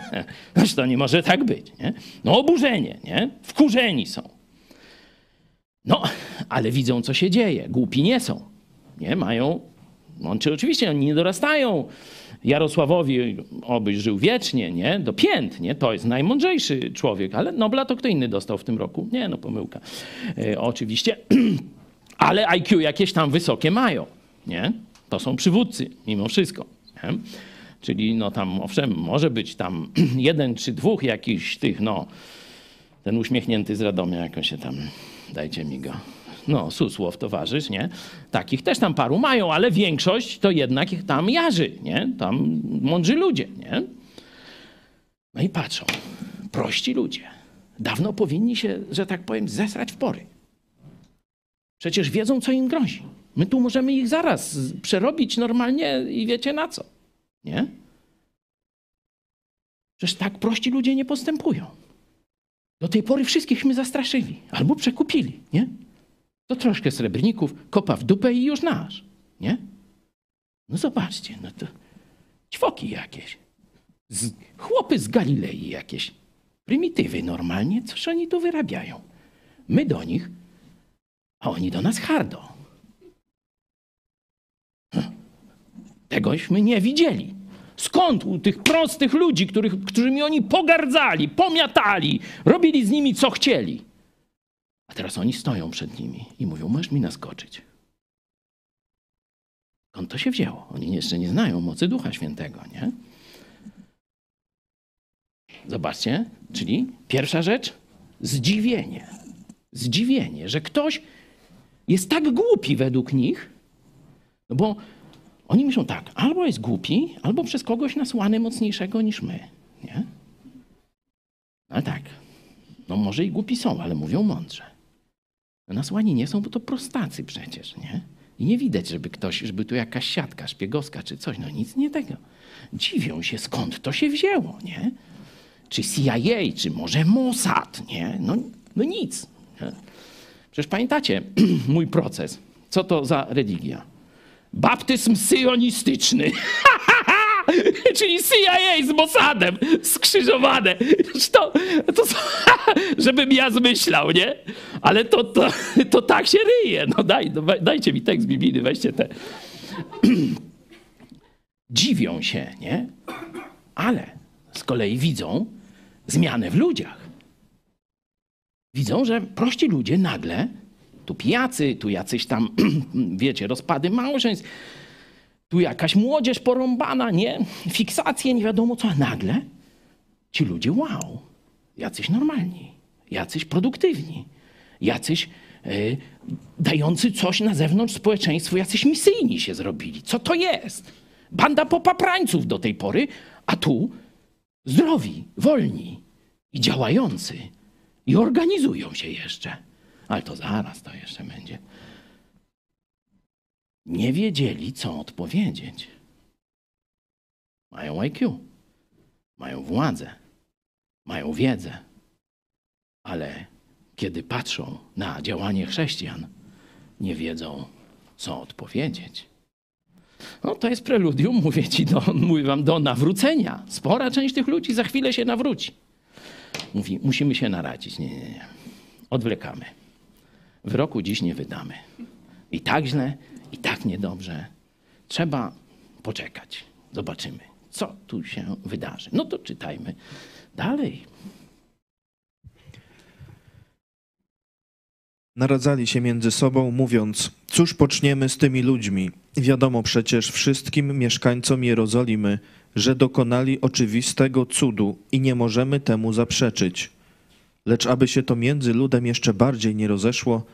Znaczy to nie może tak być. Nie? No oburzenie, nie? Wkurzeni są. No, ale widzą, co się dzieje. Głupi nie są. Nie? Mają on, czy oczywiście oni nie dorastają Jarosławowi, obyś żył wiecznie, nie? Do pięt, nie? To jest najmądrzejszy człowiek, ale Nobla to kto inny dostał w tym roku? Nie, no pomyłka. E, oczywiście, ale IQ jakieś tam wysokie mają, nie? To są przywódcy, mimo wszystko, nie? Czyli no tam, owszem, może być tam jeden czy dwóch jakichś tych, no, ten uśmiechnięty z Radomia, jak on się tam, dajcie mi go, no, Susłow, towarzysz, nie? Takich też tam paru mają, ale większość to jednak ich tam jarzy, nie? Tam mądrzy ludzie, nie? No i patrzą, prości ludzie. Dawno powinni się, że tak powiem, zesrać w pory. Przecież wiedzą, co im grozi. My tu możemy ich zaraz przerobić normalnie i wiecie na co, nie? Przecież tak prości ludzie nie postępują. Do tej pory wszystkichśmy zastraszyli albo przekupili, nie? To troszkę srebrników, kopa w dupę i już nasz, nie? No zobaczcie, no to ćwoki jakieś. Z, chłopy z Galilei jakieś. Prymitywy normalnie, coś oni tu wyrabiają. My do nich, a oni do nas hardo. Hm. Tegośmy nie widzieli. Skąd u tych prostych ludzi, których, którymi oni pogardzali, pomiatali, robili z nimi co chcieli? A teraz oni stoją przed nimi i mówią: Możesz mi naskoczyć. Skąd to się wzięło? Oni jeszcze nie znają mocy Ducha Świętego, nie? Zobaczcie, czyli pierwsza rzecz zdziwienie. Zdziwienie, że ktoś jest tak głupi według nich, no bo oni myślą tak, albo jest głupi, albo przez kogoś nasłany mocniejszego niż my, nie? No tak, no może i głupi są, ale mówią mądrze. Nasłani nie są, bo to prostacy przecież, nie? I nie widać, żeby ktoś, żeby tu jakaś siatka szpiegowska czy coś, no nic nie tego. Dziwią się, skąd to się wzięło, nie? Czy CIA, czy może Mossad, nie? No, no nic. Nie? Przecież pamiętacie mój proces. Co to za religia? Baptyzm syjonistyczny. Czyli CIA z Mossadem skrzyżowane. To, to, żebym ja zmyślał, nie? Ale to, to, to tak się ryje. No, daj, no dajcie mi tekst biblijny, weźcie te. Dziwią się, nie? Ale z kolei widzą zmianę w ludziach. Widzą, że prości ludzie nagle, tu pijacy, tu jacyś tam, wiecie, rozpady małżeństw, tu jakaś młodzież porąbana, nie? Fiksacje, nie wiadomo co, a nagle ci ludzie, wow, jacyś normalni, jacyś produktywni, jacyś y, dający coś na zewnątrz społeczeństwu, jacyś misyjni się zrobili. Co to jest? Banda popaprańców do tej pory, a tu zdrowi, wolni i działający. I organizują się jeszcze. Ale to zaraz to jeszcze będzie. Nie wiedzieli, co odpowiedzieć. Mają IQ, mają władzę, mają wiedzę, ale kiedy patrzą na działanie chrześcijan, nie wiedzą, co odpowiedzieć. No, to jest preludium, mówię ci, do, mówię wam, do nawrócenia. Spora część tych ludzi za chwilę się nawróci. Mówi, musimy się naradzić. Nie, nie, nie. Odwlekamy. Wyroku dziś nie wydamy. I tak źle, i tak niedobrze. Trzeba poczekać. Zobaczymy, co tu się wydarzy. No to czytajmy dalej. Naradzali się między sobą, mówiąc: Cóż poczniemy z tymi ludźmi? Wiadomo przecież wszystkim mieszkańcom Jerozolimy, że dokonali oczywistego cudu i nie możemy temu zaprzeczyć. Lecz aby się to między ludem jeszcze bardziej nie rozeszło,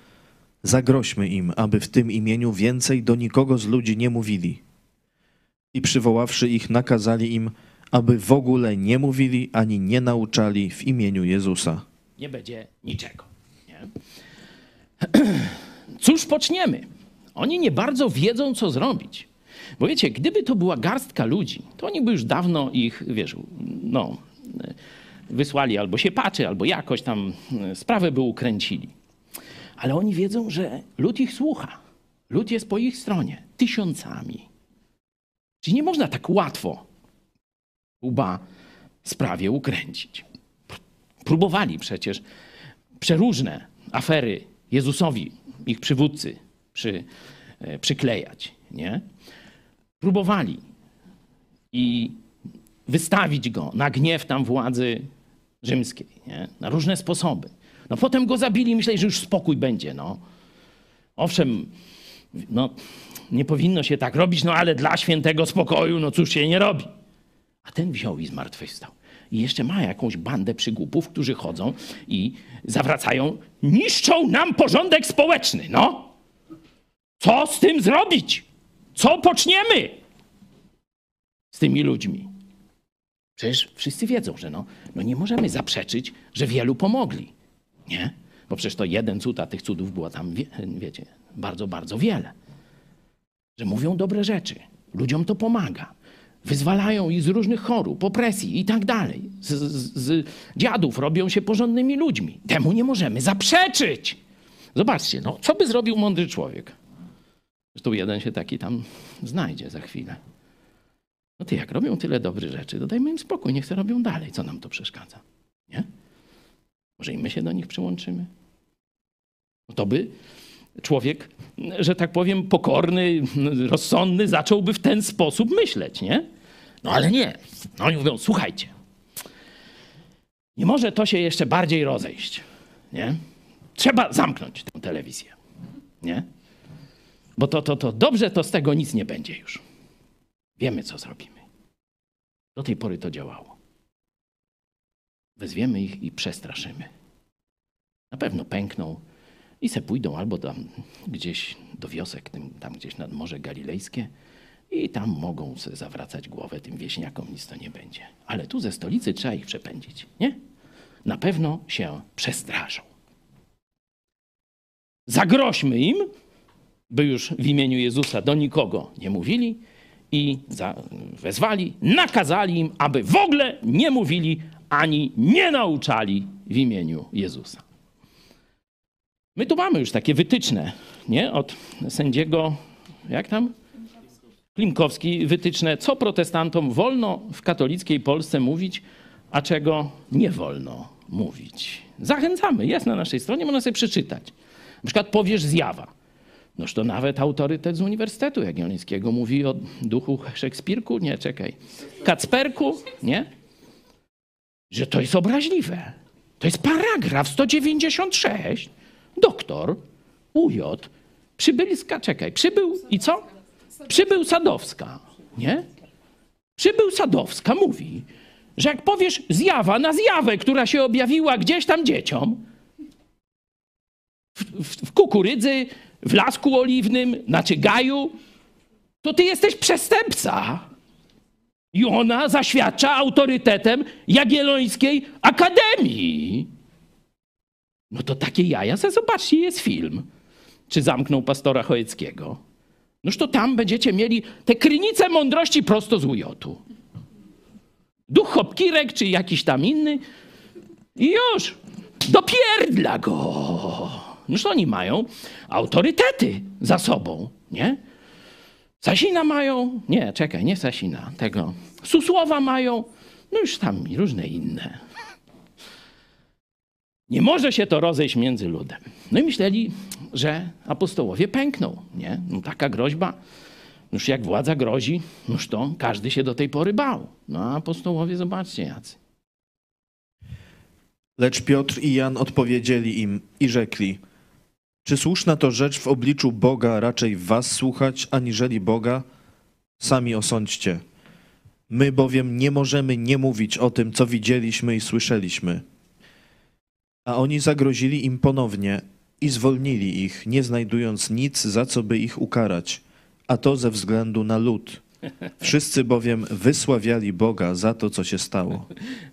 zagroźmy im, aby w tym imieniu więcej do nikogo z ludzi nie mówili. I przywoławszy ich, nakazali im, aby w ogóle nie mówili ani nie nauczali w imieniu Jezusa. Nie będzie niczego. Nie? Cóż poczniemy? Oni nie bardzo wiedzą, co zrobić. Bo wiecie, gdyby to była garstka ludzi, to oni by już dawno ich, wiesz, no, wysłali albo się patrzy, albo jakoś tam sprawę by ukręcili. Ale oni wiedzą, że lud ich słucha. Lud jest po ich stronie tysiącami. Czyli nie można tak łatwo łba sprawie ukręcić. Próbowali przecież przeróżne afery Jezusowi, ich przywódcy, przy, e, przyklejać. Nie? Próbowali i wystawić go na gniew tam władzy rzymskiej, nie? na różne sposoby. No potem go zabili myśleli, że już spokój będzie. No. Owszem, no, nie powinno się tak robić, no ale dla świętego spokoju, no cóż się nie robi. A ten wziął i zmartwychwstał. I jeszcze ma jakąś bandę przygłupów, którzy chodzą i zawracają, niszczą nam porządek społeczny. No, co z tym zrobić? Co poczniemy z tymi ludźmi? Przecież wszyscy wiedzą, że no, no nie możemy zaprzeczyć, że wielu pomogli. Nie? Bo przecież to jeden cud, a tych cudów było tam, wie, wiecie, bardzo, bardzo wiele. Że mówią dobre rzeczy, ludziom to pomaga. Wyzwalają ich z różnych chorób, opresji i tak dalej. Z, z, z dziadów robią się porządnymi ludźmi. Temu nie możemy zaprzeczyć. Zobaczcie, no, co by zrobił mądry człowiek? Zresztą jeden się taki tam znajdzie za chwilę. No ty, jak robią tyle dobrych rzeczy, to dajmy im spokój, niech se robią dalej. Co nam to przeszkadza? Nie? Może i my się do nich przyłączymy? To by człowiek, że tak powiem, pokorny, rozsądny, zacząłby w ten sposób myśleć, nie? No ale nie. No oni mówią, słuchajcie, nie może to się jeszcze bardziej rozejść, nie? Trzeba zamknąć tę telewizję, nie? Bo to, to, to dobrze, to z tego nic nie będzie już. Wiemy, co zrobimy. Do tej pory to działało. Wezwiemy ich i przestraszymy. Na pewno pękną i se pójdą albo tam gdzieś do wiosek, tam gdzieś nad Morze Galilejskie i tam mogą se zawracać głowę tym wieśniakom, nic to nie będzie. Ale tu ze stolicy trzeba ich przepędzić, nie? Na pewno się przestraszą. Zagroźmy im, by już w imieniu Jezusa do nikogo nie mówili i za, wezwali, nakazali im, aby w ogóle nie mówili ani nie nauczali w imieniu Jezusa. My tu mamy już takie wytyczne, nie? Od sędziego, jak tam? Klimkowski wytyczne, co protestantom wolno w katolickiej Polsce mówić, a czego nie wolno mówić. Zachęcamy, jest na naszej stronie, można sobie przeczytać. Na przykład powiesz zjawa. Noż to nawet autorytet z Uniwersytetu Jagiellońskiego mówi o duchu Szekspirku, nie, czekaj, Kacperku, nie? Że to jest obraźliwe. To jest paragraf 196. Doktor UJ Przybylska, czekaj, przybył i co? Przybył Sadowska, nie? Przybył Sadowska mówi, że jak powiesz zjawa na zjawę, która się objawiła gdzieś tam dzieciom, w, w, w kukurydzy, w lasku oliwnym, znaczy gaju, to ty jesteś przestępca. I ona zaświadcza autorytetem Jagiellońskiej Akademii. No to takie jaja, se zobaczcie, jest film. Czy zamknął pastora Chojeckiego. Noż to tam będziecie mieli te krynice mądrości prosto z ujotu. Duch Hopkirek czy jakiś tam inny i już, dopierdla go. Noż oni mają autorytety za sobą, nie? Sasina mają, nie, czekaj, nie Sasina, tego. Susłowa mają, no już tam różne inne. Nie może się to rozejść między ludem. No i myśleli, że apostołowie pękną, nie? No taka groźba, już jak władza grozi, już to każdy się do tej pory bał. No a apostołowie, zobaczcie jacy. Lecz Piotr i Jan odpowiedzieli im i rzekli: Czy słuszna to rzecz w obliczu Boga raczej was słuchać, aniżeli Boga? Sami osądźcie. My bowiem nie możemy nie mówić o tym, co widzieliśmy i słyszeliśmy. A oni zagrozili im ponownie i zwolnili ich, nie znajdując nic, za co by ich ukarać, a to ze względu na lud. Wszyscy bowiem wysławiali Boga za to, co się stało.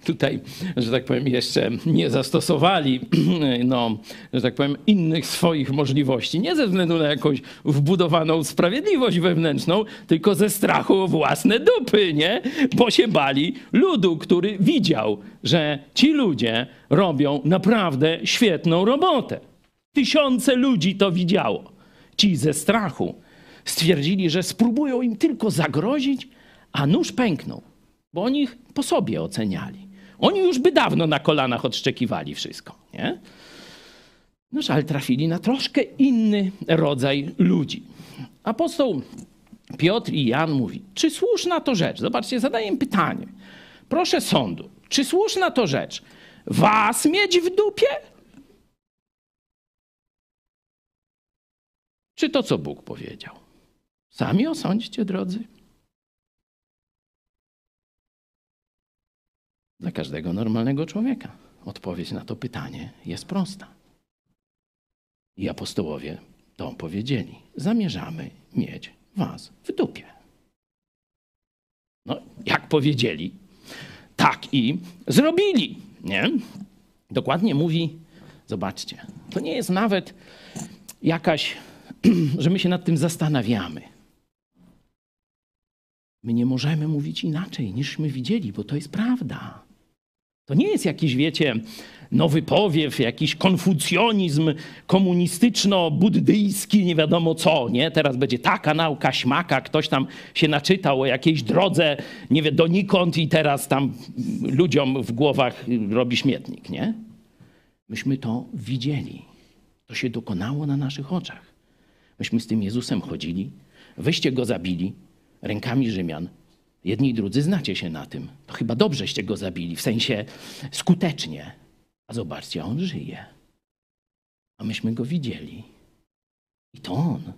tutaj, że tak powiem, jeszcze nie zastosowali, no, że tak powiem, innych swoich możliwości. Nie ze względu na jakąś wbudowaną sprawiedliwość wewnętrzną, tylko ze strachu o własne dupy, nie? Bo się bali ludu, który widział, że ci ludzie robią naprawdę świetną robotę. Tysiące ludzi to widziało. Ci ze strachu stwierdzili, że spróbują im tylko zagrozić, a nóż pęknął bo oni ich po sobie oceniali. Oni już by dawno na kolanach odszczekiwali wszystko, nie? Noż, ale trafili na troszkę inny rodzaj ludzi. Apostoł Piotr i Jan mówi, czy słuszna to rzecz? Zobaczcie, zadaję im pytanie. Proszę sądu, czy słuszna to rzecz was mieć w dupie? Czy to, co Bóg powiedział? Sami osądźcie, drodzy. Dla każdego normalnego człowieka odpowiedź na to pytanie jest prosta. I apostołowie to powiedzieli. Zamierzamy mieć was w dupie. No, jak powiedzieli, tak i zrobili. Nie? Dokładnie mówi, zobaczcie, to nie jest nawet jakaś, że my się nad tym zastanawiamy. My nie możemy mówić inaczej, niżśmy widzieli, bo to jest prawda. To nie jest jakiś, wiecie, nowy powiew, jakiś konfucjonizm komunistyczno-buddyjski, nie wiadomo co, nie? Teraz będzie taka nauka, śmaka, ktoś tam się naczytał o jakiejś drodze, nie wiem, donikąd i teraz tam ludziom w głowach robi śmietnik, nie? Myśmy to widzieli. To się dokonało na naszych oczach. Myśmy z tym Jezusem chodzili, wyście go zabili rękami Rzymian, Jedni i drudzy znacie się na tym. To chyba dobrzeście go zabili, w sensie skutecznie. A zobaczcie, on żyje. A myśmy go widzieli. I to on,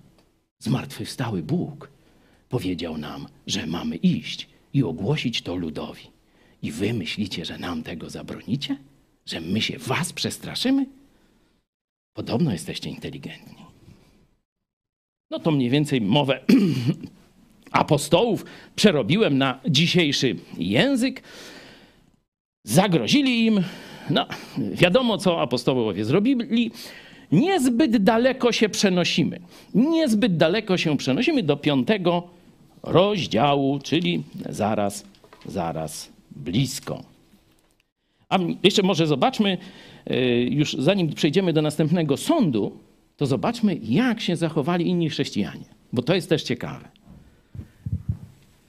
zmartwychwstały Bóg, powiedział nam, że mamy iść i ogłosić to ludowi. I wy myślicie, że nam tego zabronicie? Że my się was przestraszymy? Podobno jesteście inteligentni. No to mniej więcej mowę apostołów przerobiłem na dzisiejszy język. Zagrozili im, no wiadomo co apostołowie zrobili. Niezbyt daleko się przenosimy. Niezbyt daleko się przenosimy do piątego rozdziału, czyli zaraz, zaraz blisko. A jeszcze może zobaczmy, już zanim przejdziemy do następnego sądu, to zobaczmy, jak się zachowali inni chrześcijanie, bo to jest też ciekawe.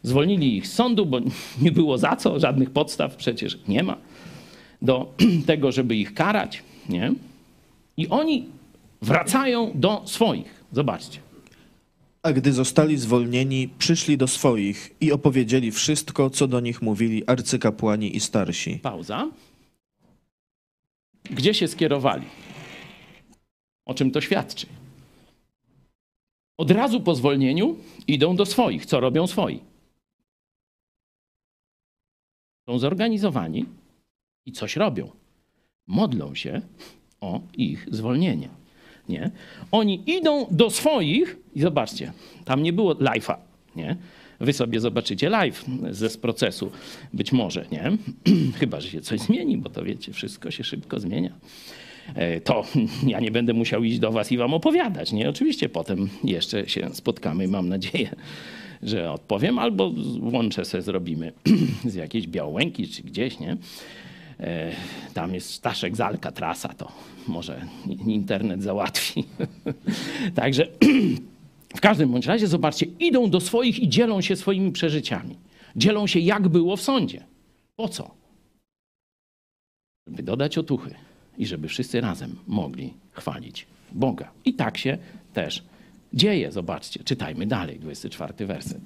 Zwolnili ich z sądu, bo nie było za co, żadnych podstaw przecież nie ma do tego, żeby ich karać. Nie? I oni wracają do swoich. Zobaczcie. A gdy zostali zwolnieni, przyszli do swoich i opowiedzieli wszystko, co do nich mówili arcykapłani i starsi. Pauza. Gdzie się skierowali? O czym to świadczy? Od razu po zwolnieniu idą do swoich. Co robią swoi? Są zorganizowani i coś robią. Modlą się o ich zwolnienie. Nie? Oni idą do swoich i zobaczcie, tam nie było live'a, nie? Wy sobie zobaczycie live ze z procesu, być może, nie? Chyba, że się coś zmieni, bo to wiecie, wszystko się szybko zmienia. E, To ja nie będę musiał iść do was i wam opowiadać, nie? Oczywiście potem jeszcze się spotkamy, mam nadzieję, że odpowiem, albo łącze se zrobimy z jakiejś Białęki czy gdzieś, nie? E, Tam jest Staszek z Alcatrasa, to może internet załatwi. Także w każdym bądź razie, zobaczcie, idą do swoich i dzielą się swoimi przeżyciami. Dzielą się, jak było w sądzie. Po co? Żeby dodać otuchy i żeby wszyscy razem mogli chwalić Boga. I tak się też dzieje. Zobaczcie, czytajmy dalej, 24 werset.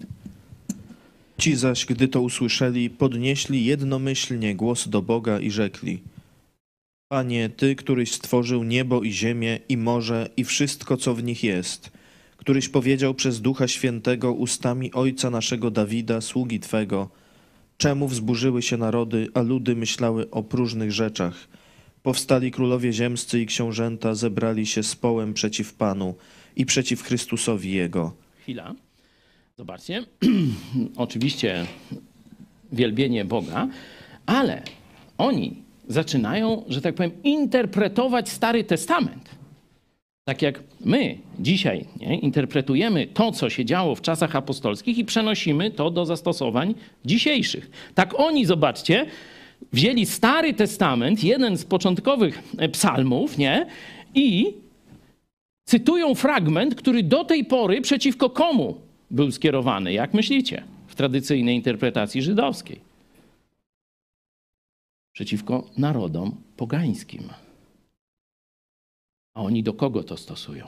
Ci zaś, gdy to usłyszeli, podnieśli jednomyślnie głos do Boga i rzekli: Panie, Ty, któryś stworzył niebo i ziemię, i morze, i wszystko, co w nich jest, któryś powiedział przez Ducha Świętego ustami Ojca naszego Dawida, sługi Twego, czemu wzburzyły się narody, a ludy myślały o próżnych rzeczach? Powstali królowie ziemscy i książęta, zebrali się z połem przeciw Panu i przeciw Chrystusowi Jego. Chwila. Zobaczcie. Oczywiście wielbienie Boga, ale oni zaczynają, że tak powiem, interpretować Stary Testament. Tak jak my dzisiaj nie, interpretujemy to, co się działo w czasach apostolskich i przenosimy to do zastosowań dzisiejszych. Tak oni, zobaczcie, wzięli Stary Testament, jeden z początkowych e, psalmów, nie, i cytują fragment, który do tej pory przeciwko komu był skierowany, jak myślicie, w tradycyjnej interpretacji żydowskiej? Przeciwko narodom pogańskim. A oni do kogo to stosują?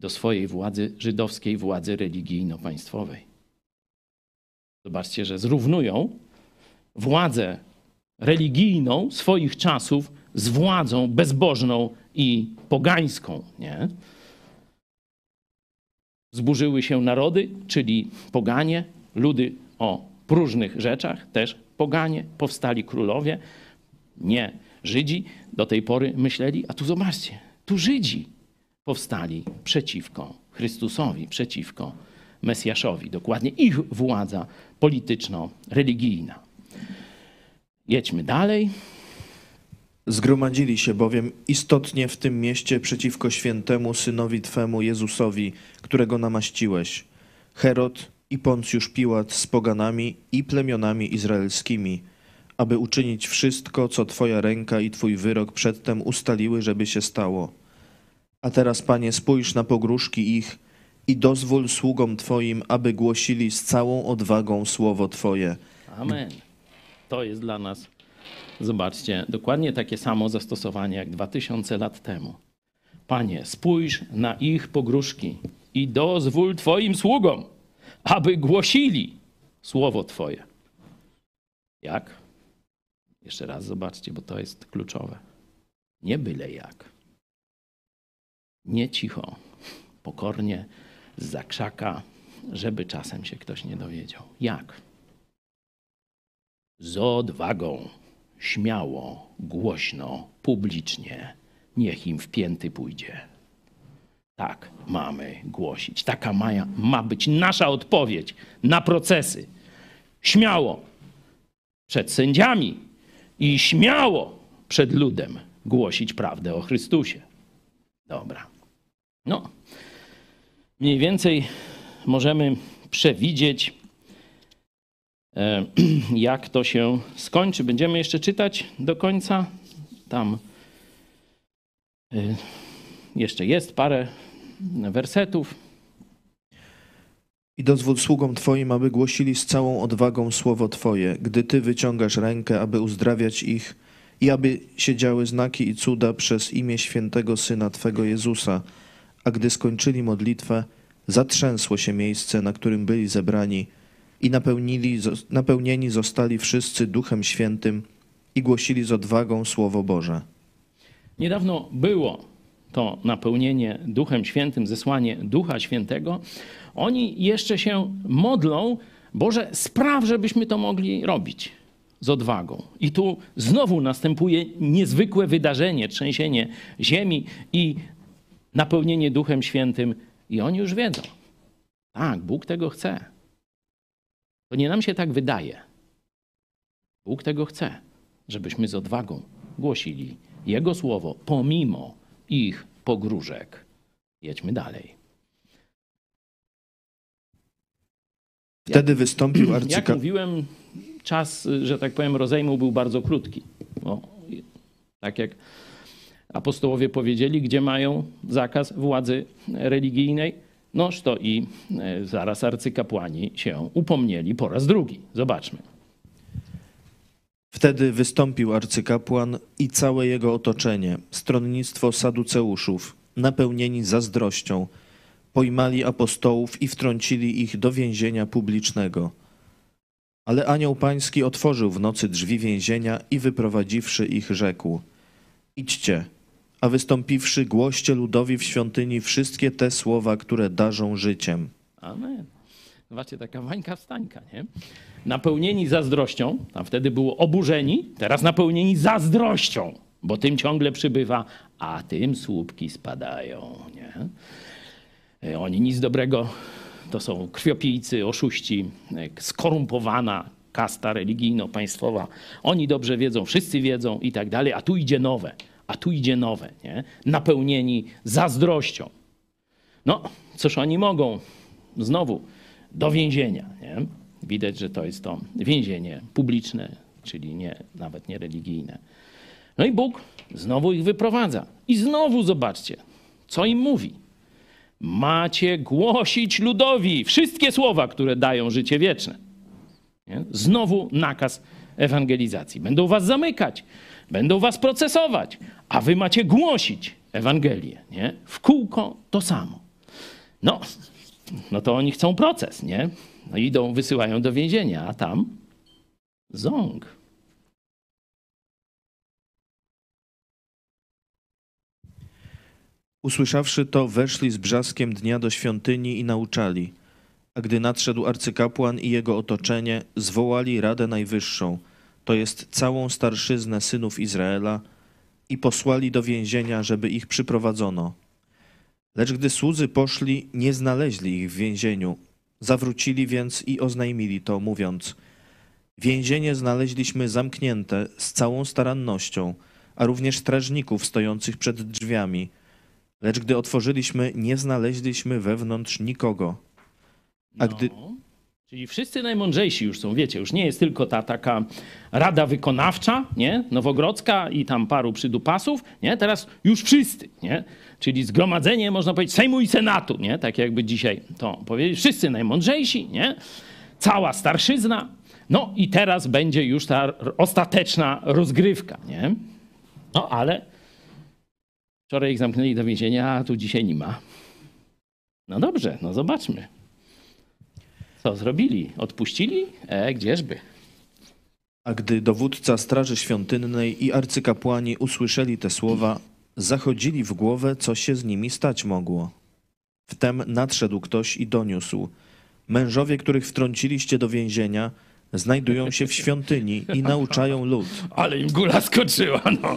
Do swojej władzy, żydowskiej władzy religijno-państwowej. Zobaczcie, że zrównują władzę religijną swoich czasów z władzą bezbożną i pogańską. Nie? Zburzyły się narody, czyli poganie, ludy o próżnych rzeczach, też poganie, powstali królowie, nie Żydzi do tej pory myśleli, a tu zobaczcie, tu Żydzi powstali przeciwko Chrystusowi, przeciwko Mesjaszowi. Dokładnie ich władza polityczno-religijna. Jedźmy dalej. Zgromadzili się bowiem istotnie w tym mieście przeciwko świętemu synowi Twemu Jezusowi, którego namaściłeś. Herod i Poncjusz Piłat z poganami i plemionami izraelskimi, aby uczynić wszystko, co Twoja ręka i Twój wyrok przedtem ustaliły, żeby się stało. A teraz, Panie, spójrz na pogróżki ich i dozwól sługom Twoim, aby głosili z całą odwagą słowo Twoje. Amen. To jest dla nas, zobaczcie, dokładnie takie samo zastosowanie jak 2000 lat temu. Panie, spójrz na ich pogróżki i dozwól Twoim sługom, aby głosili słowo Twoje. Jak? Jeszcze raz zobaczcie, bo to jest kluczowe. Nie byle jak. Nie cicho, pokornie, z zakrzaka, żeby czasem się ktoś nie dowiedział. Jak? z odwagą, śmiało, głośno, publicznie, niech im wpięty pójdzie. Tak mamy głosić. Taka ma, ma być nasza odpowiedź na procesy. Śmiało przed sędziami i śmiało przed ludem głosić prawdę o Chrystusie. Dobra. No, mniej więcej możemy przewidzieć, jak to się skończy. Będziemy jeszcze czytać do końca. Tam e, jeszcze jest parę wersetów. I dozwól sługom Twoim, aby głosili z całą odwagą słowo Twoje, gdy Ty wyciągasz rękę, aby uzdrawiać ich i aby się działy znaki i cuda przez imię świętego Syna Twego Jezusa. A gdy skończyli modlitwę, zatrzęsło się miejsce, na którym byli zebrani i napełnili, napełnieni zostali wszyscy Duchem Świętym i głosili z odwagą Słowo Boże. Niedawno było to napełnienie Duchem Świętym, zesłanie Ducha Świętego. Oni jeszcze się modlą, Boże, spraw, żebyśmy to mogli robić z odwagą. I tu znowu następuje niezwykłe wydarzenie, trzęsienie ziemi i napełnienie Duchem Świętym. I oni już wiedzą. Tak, Bóg tego chce. To nie nam się tak wydaje. Bóg tego chce, żebyśmy z odwagą głosili Jego słowo, pomimo ich pogróżek. Jedźmy dalej. Wtedy wystąpił Jak arcykapłan. mówiłem, czas, że tak powiem, rozejmu był bardzo krótki. Bo, tak jak apostołowie powiedzieli, gdzie mają zakaz władzy religijnej, noż to i e, zaraz arcykapłani się upomnieli po raz drugi. Zobaczmy. Wtedy wystąpił arcykapłan i całe jego otoczenie, stronnictwo saduceuszów, napełnieni zazdrością, pojmali apostołów i wtrącili ich do więzienia publicznego. Ale anioł pański otworzył w nocy drzwi więzienia i wyprowadziwszy ich rzekł: Idźcie, a wystąpiwszy głoście ludowi w świątyni wszystkie te słowa, które darzą życiem. Amen. Zobaczcie, taka wańka wstańka, nie? Napełnieni zazdrością, a wtedy było oburzeni, teraz napełnieni zazdrością, bo tym ciągle przybywa, a tym słupki spadają, nie? E, Oni nic dobrego, to są krwiopijcy, oszuści, e, skorumpowana kasta religijno-państwowa. Oni dobrze wiedzą, wszyscy wiedzą i tak dalej, a tu idzie nowe, a tu idzie nowe, nie? Napełnieni zazdrością. No, cóż oni mogą? Znowu do więzienia. Nie? Widać, że to jest to więzienie publiczne, czyli nie, nawet nie religijne. No i Bóg znowu ich wyprowadza. I znowu zobaczcie, co im mówi. Macie głosić ludowi wszystkie słowa, które dają życie wieczne. Nie? Znowu nakaz ewangelizacji. Będą was zamykać, będą was procesować, a wy macie głosić Ewangelię. Nie? W kółko to samo. No, no to oni chcą proces, nie? No idą, wysyłają do więzienia, a tam ząg. Usłyszawszy to, weszli z brzaskiem dnia do świątyni i nauczali. A gdy nadszedł arcykapłan i jego otoczenie, zwołali Radę Najwyższą, to jest całą starszyznę synów Izraela, i posłali do więzienia, żeby ich przyprowadzono. Lecz gdy słudzy poszli, nie znaleźli ich w więzieniu. Zawrócili więc i oznajmili to, mówiąc: Więzienie znaleźliśmy zamknięte z całą starannością, a również strażników stojących przed drzwiami. Lecz gdy otworzyliśmy, nie znaleźliśmy wewnątrz nikogo. A gdy, No. Czyli wszyscy najmądrzejsi już są, wiecie, już nie jest tylko ta taka rada wykonawcza, nie? Nowogrodzka i tam paru przydupasów, nie? Teraz już wszyscy, nie? Czyli zgromadzenie, można powiedzieć, Sejmu i Senatu, nie? Tak jakby dzisiaj to powiedzieć. Wszyscy najmądrzejsi, nie? Cała starszyzna. No i teraz będzie już ta ostateczna rozgrywka, nie? No ale wczoraj ich zamknęli do więzienia, a tu dzisiaj nie ma. No dobrze, no zobaczmy. Co zrobili? Odpuścili? E, gdzieżby? a gdy dowódca straży świątynnej i arcykapłani usłyszeli te słowa, zachodzili w głowę, co się z nimi stać mogło. Wtem nadszedł ktoś i doniósł: Mężowie, których wtrąciliście do więzienia, znajdują się w świątyni i nauczają lud. Ale im gula skoczyła, no.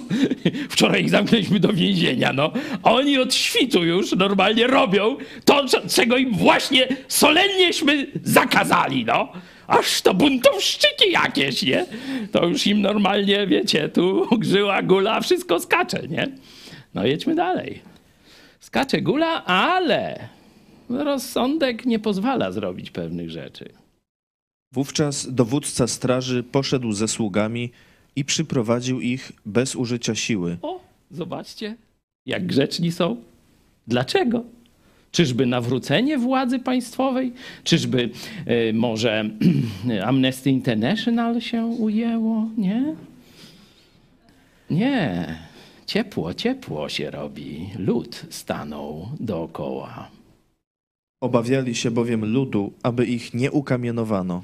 Wczoraj ich zamknęliśmy do więzienia, no. A oni od świtu już normalnie robią to, czego im właśnie solennieśmy zakazali, no. Aż to buntowszczyki jakieś, nie? To już im normalnie, wiecie, tu grzyła gula, wszystko skacze, nie? No jedźmy dalej. Skacze gula, ale rozsądek nie pozwala zrobić pewnych rzeczy. Wówczas dowódca straży poszedł ze sługami i przyprowadził ich bez użycia siły. O, zobaczcie, jak grzeczni są. Dlaczego? Czyżby nawrócenie władzy państwowej? Czyżby y, może Amnesty International się ujęło? Nie? Nie. Ciepło, ciepło się robi. Lud stanął dookoła. Obawiali się bowiem ludu, aby ich nie ukamienowano.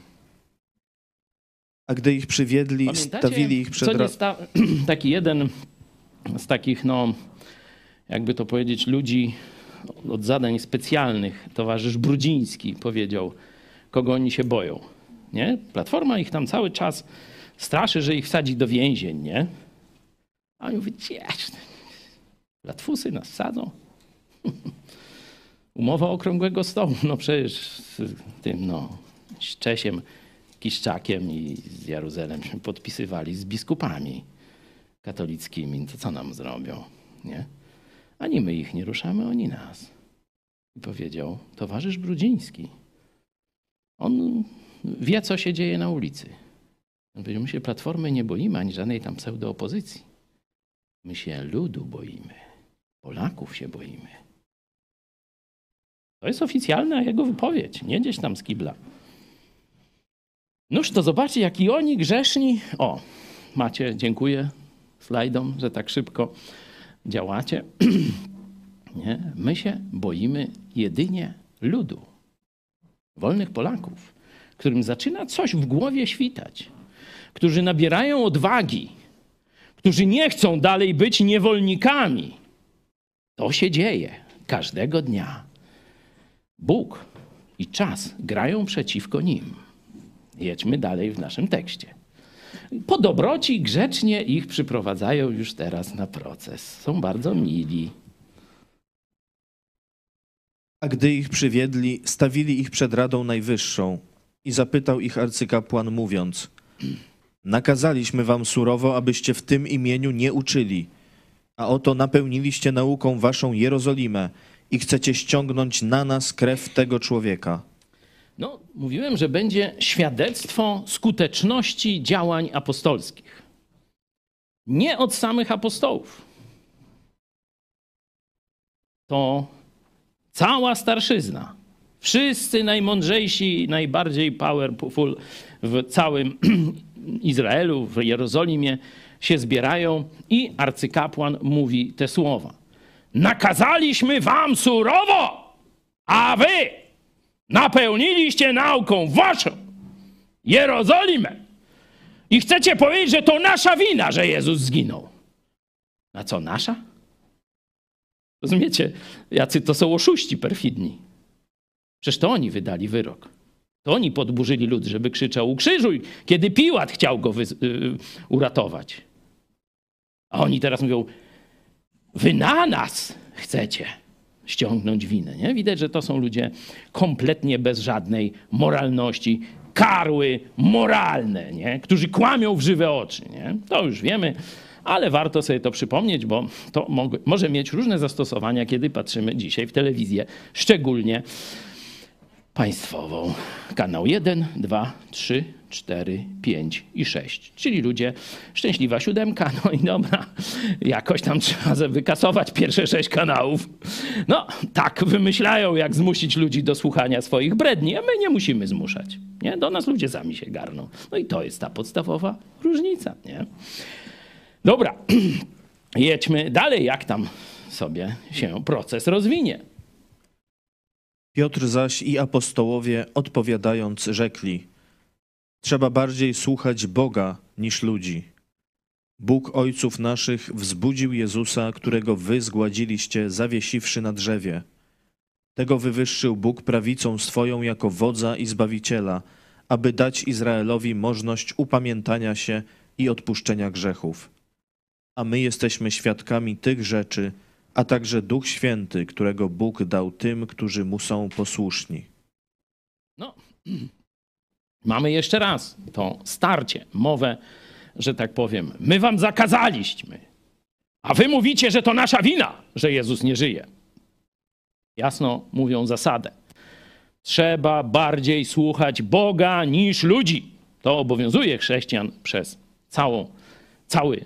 A gdy ich przywiedli, stawili ich przed... co sta- taki jeden z takich, no, jakby to powiedzieć, ludzi od zadań specjalnych, towarzysz Brudziński powiedział, kogo oni się boją. Nie? Platforma ich tam cały czas straszy, że ich wsadzi do więzień, nie? A oni mówią, "Cież, latwusy nas wsadzą. Umowa okrągłego stołu, no przecież z tym, no, z Czesiem, Kiszczakiem i z Jaruzalem się podpisywali z biskupami katolickimi, to co nam zrobią, nie? Ani my ich nie ruszamy, oni nas. I powiedział towarzysz Brudziński. On wie, co się dzieje na ulicy. On powiedział, my się Platformy nie boimy, ani żadnej tam pseudoopozycji. My się ludu boimy. Polaków się boimy. To jest oficjalna jego wypowiedź, nie gdzieś tam z kibla. Noż to zobaczcie, jaki oni grzeszni. O, macie, dziękuję slajdom, że tak szybko działacie. Nie? My się boimy jedynie ludu, wolnych Polaków, którym zaczyna coś w głowie świtać, którzy nabierają odwagi, którzy nie chcą dalej być niewolnikami. To się dzieje każdego dnia. Bóg i czas grają przeciwko nim. Jedźmy dalej w naszym tekście. Po dobroci grzecznie ich przyprowadzają już teraz na proces. Są bardzo mili. A gdy ich przywiedli, stawili ich przed Radą Najwyższą i zapytał ich arcykapłan mówiąc Nakazaliśmy wam surowo, abyście w tym imieniu nie uczyli, a oto napełniliście nauką waszą Jerozolimę i chcecie ściągnąć na nas krew tego człowieka. No, mówiłem, że będzie świadectwo skuteczności działań apostolskich. Nie od samych apostołów. To cała starszyzna. Wszyscy najmądrzejsi, najbardziej powerful w całym Izraelu, w Jerozolimie się zbierają i arcykapłan mówi te słowa. Nakazaliśmy wam surowo, a wy napełniliście nauką waszą Jerozolimę i chcecie powiedzieć, że to nasza wina, że Jezus zginął. A co, nasza? Rozumiecie, jacy to są oszuści perfidni. Przecież to oni wydali wyrok. To oni podburzyli lud, żeby krzyczał ukrzyżuj, kiedy Piłat chciał go wy- y- uratować. A oni teraz mówią, wy na nas chcecie ściągnąć winę. Nie? Widać, że to są ludzie kompletnie bez żadnej moralności, karły moralne, nie? którzy kłamią w żywe oczy. Nie? To już wiemy, ale warto sobie to przypomnieć, bo to mo- może mieć różne zastosowania, kiedy patrzymy dzisiaj w telewizję, szczególnie państwową. Kanał 1, 2, 3, 4, 5 i 6. Czyli ludzie, szczęśliwa siódemka, no i dobra, jakoś tam trzeba ze- wykasować pierwsze sześć kanałów. No, tak wymyślają, jak zmusić ludzi do słuchania swoich bredni, a my nie musimy zmuszać. Nie? Do nas ludzie sami się garną. No i to jest ta podstawowa różnica. Nie? Dobra, jedźmy dalej, jak tam sobie się proces rozwinie. Piotr zaś i apostołowie odpowiadając rzekli: Trzeba bardziej słuchać Boga niż ludzi. Bóg ojców naszych wzbudził Jezusa, którego wy zgładziliście, zawiesiwszy na drzewie. Tego wywyższył Bóg prawicą swoją jako wodza i zbawiciela, aby dać Izraelowi możność upamiętania się i odpuszczenia grzechów. A my jesteśmy świadkami tych rzeczy, a także Duch Święty, którego Bóg dał tym, którzy mu są posłuszni. No, mamy jeszcze raz to starcie, mowę, że tak powiem. My wam zakazaliśmy, a wy mówicie, że to nasza wina, że Jezus nie żyje. Jasno mówią zasadę. Trzeba bardziej słuchać Boga niż ludzi. To obowiązuje chrześcijan przez całą, cały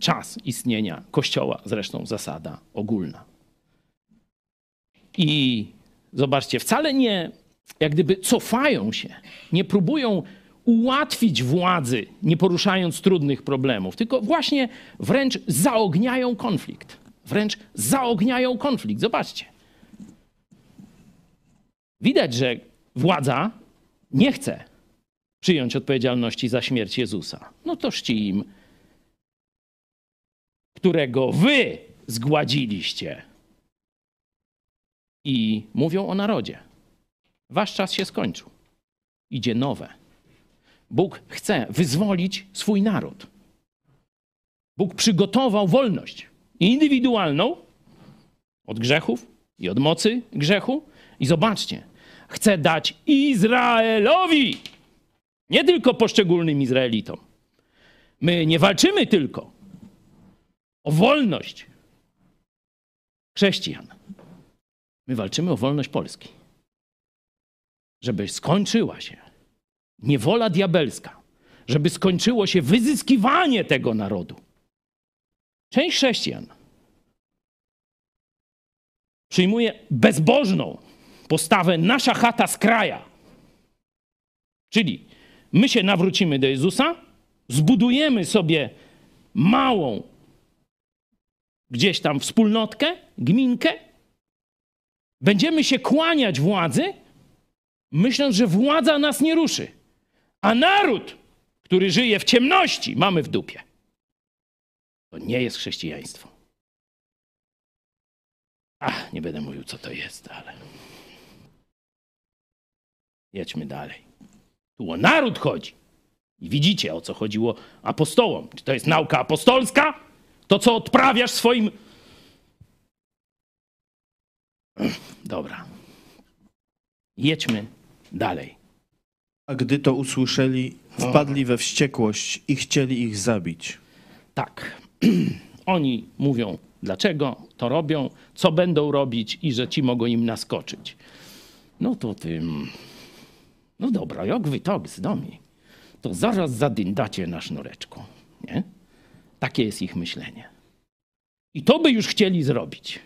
czas istnienia Kościoła, zresztą zasada ogólna. I zobaczcie, wcale nie jak gdyby cofają się, nie próbują ułatwić władzy, nie poruszając trudnych problemów, tylko właśnie wręcz zaogniają konflikt. Wręcz zaogniają konflikt. Zobaczcie. Widać, że władza nie chce przyjąć odpowiedzialności za śmierć Jezusa. No to czci im, którego wy zgładziliście. I mówią o narodzie. Wasz czas się skończył. Idzie nowe. Bóg chce wyzwolić swój naród. Bóg przygotował wolność indywidualną od grzechów i od mocy grzechu. I zobaczcie, chce dać Izraelowi, nie tylko poszczególnym Izraelitom. My nie walczymy tylko o wolność chrześcijan. My walczymy o wolność Polski. Żeby skończyła się niewola diabelska, żeby skończyło się wyzyskiwanie tego narodu. Część chrześcijan przyjmuje bezbożną postawę nasza chata z kraja. Czyli my się nawrócimy do Jezusa, zbudujemy sobie małą gdzieś tam wspólnotkę, gminkę, będziemy się kłaniać władzy, myśląc, że władza nas nie ruszy. A naród, który żyje w ciemności, mamy w dupie. To nie jest chrześcijaństwo. Ach, nie będę mówił, co to jest, ale. Jedźmy dalej. Tu o naród chodzi. I widzicie, o co chodziło apostołom. Czy to jest nauka apostolska? To, co odprawiasz swoim. Dobra. Jedźmy dalej. A gdy to usłyszeli, wpadli we wściekłość i chcieli ich zabić. Tak. Oni mówią, dlaczego to robią, co będą robić i że ci mogą im naskoczyć. No to tym. No dobra, jak wy tak z nami, to zaraz zadyndacie na sznureczku. Nie? Takie jest ich myślenie. I to by już chcieli zrobić.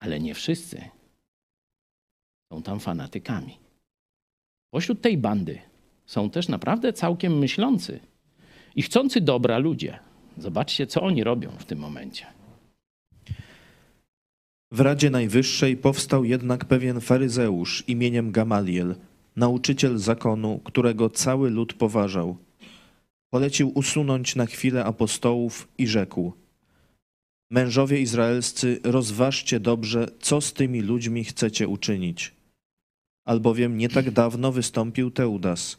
Ale nie wszyscy są tam fanatykami. Pośród tej bandy są też naprawdę całkiem myślący i chcący dobra ludzie. Zobaczcie, co oni robią w tym momencie. W Radzie Najwyższej powstał jednak pewien faryzeusz imieniem Gamaliel, nauczyciel zakonu, którego cały lud poważał. Polecił usunąć na chwilę apostołów i rzekł: Mężowie izraelscy, rozważcie dobrze, co z tymi ludźmi chcecie uczynić. Albowiem nie tak dawno wystąpił Teudas,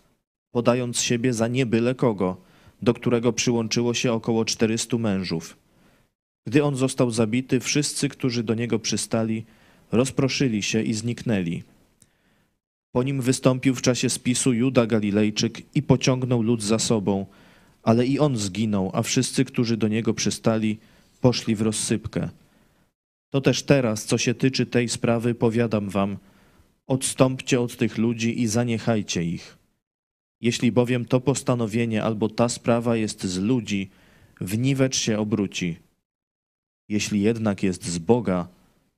podając siebie za nie byle kogo, do którego przyłączyło się około czterystu mężów. Gdy on został zabity, wszyscy, którzy do niego przystali, rozproszyli się i zniknęli. Po nim wystąpił w czasie spisu Juda Galilejczyk i pociągnął lud za sobą, ale i on zginął, a wszyscy, którzy do niego przystali, poszli w rozsypkę. To też teraz, co się tyczy tej sprawy, powiadam wam, odstąpcie od tych ludzi i zaniechajcie ich. Jeśli bowiem to postanowienie albo ta sprawa jest z ludzi, w niwecz się obróci. Jeśli jednak jest z Boga,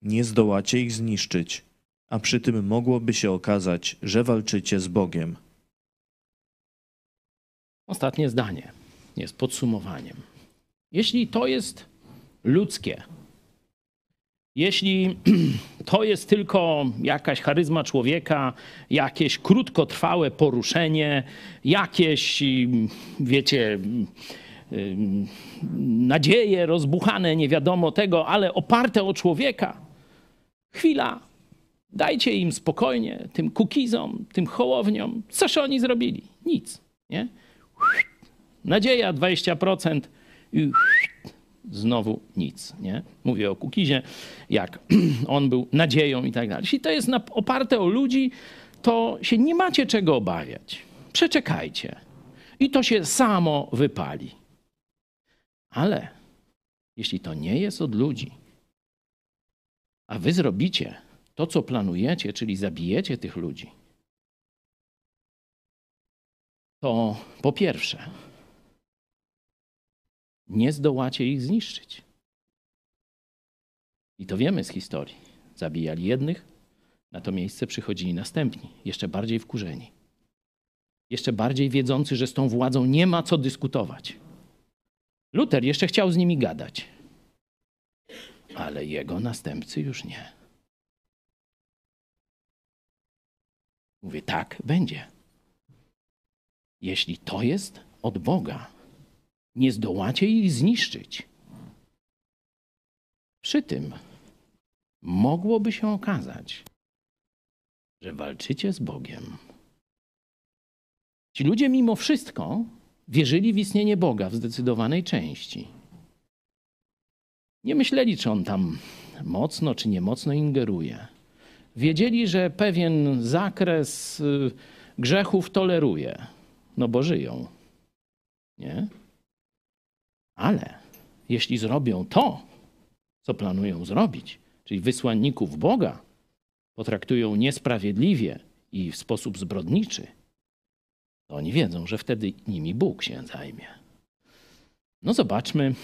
nie zdołacie ich zniszczyć, a przy tym mogłoby się okazać, że walczycie z Bogiem. Ostatnie zdanie jest podsumowaniem. Jeśli to jest ludzkie, jeśli to jest tylko jakaś charyzma człowieka, jakieś krótkotrwałe poruszenie, jakieś, mm, wiecie, mm, ym, nadzieje rozbuchane, nie wiadomo tego, ale oparte o człowieka, chwila, dajcie im spokojnie, tym kukizom, tym hołowniom, coś oni zrobili? Nic, nie? Nadzieja 20% i znowu nic. Nie? Mówię o Kukizie, jak on był nadzieją i tak dalej. Jeśli to jest oparte o ludzi, to się nie macie czego obawiać. Przeczekajcie. I to się samo wypali. Ale jeśli to nie jest od ludzi, a wy zrobicie to, co planujecie, czyli zabijecie tych ludzi, to po pierwsze, nie zdołacie ich zniszczyć. I to wiemy z historii. Zabijali jednych, na to miejsce przychodzili następni, jeszcze bardziej wkurzeni. Jeszcze bardziej wiedzący, że z tą władzą nie ma co dyskutować. Luter jeszcze chciał z nimi gadać, ale jego następcy już nie. Mówię, tak będzie. Jeśli to jest od Boga, nie zdołacie ich zniszczyć. Przy tym mogłoby się okazać, że walczycie z Bogiem. Ci ludzie mimo wszystko wierzyli w istnienie Boga w zdecydowanej części. Nie myśleli, czy on tam mocno czy niemocno ingeruje. Wiedzieli, że pewien zakres y, grzechów toleruje, no bo żyją. Nie? Ale jeśli zrobią to, co planują zrobić, czyli wysłanników Boga potraktują niesprawiedliwie i w sposób zbrodniczy, to oni wiedzą, że wtedy nimi Bóg się zajmie. No zobaczmy,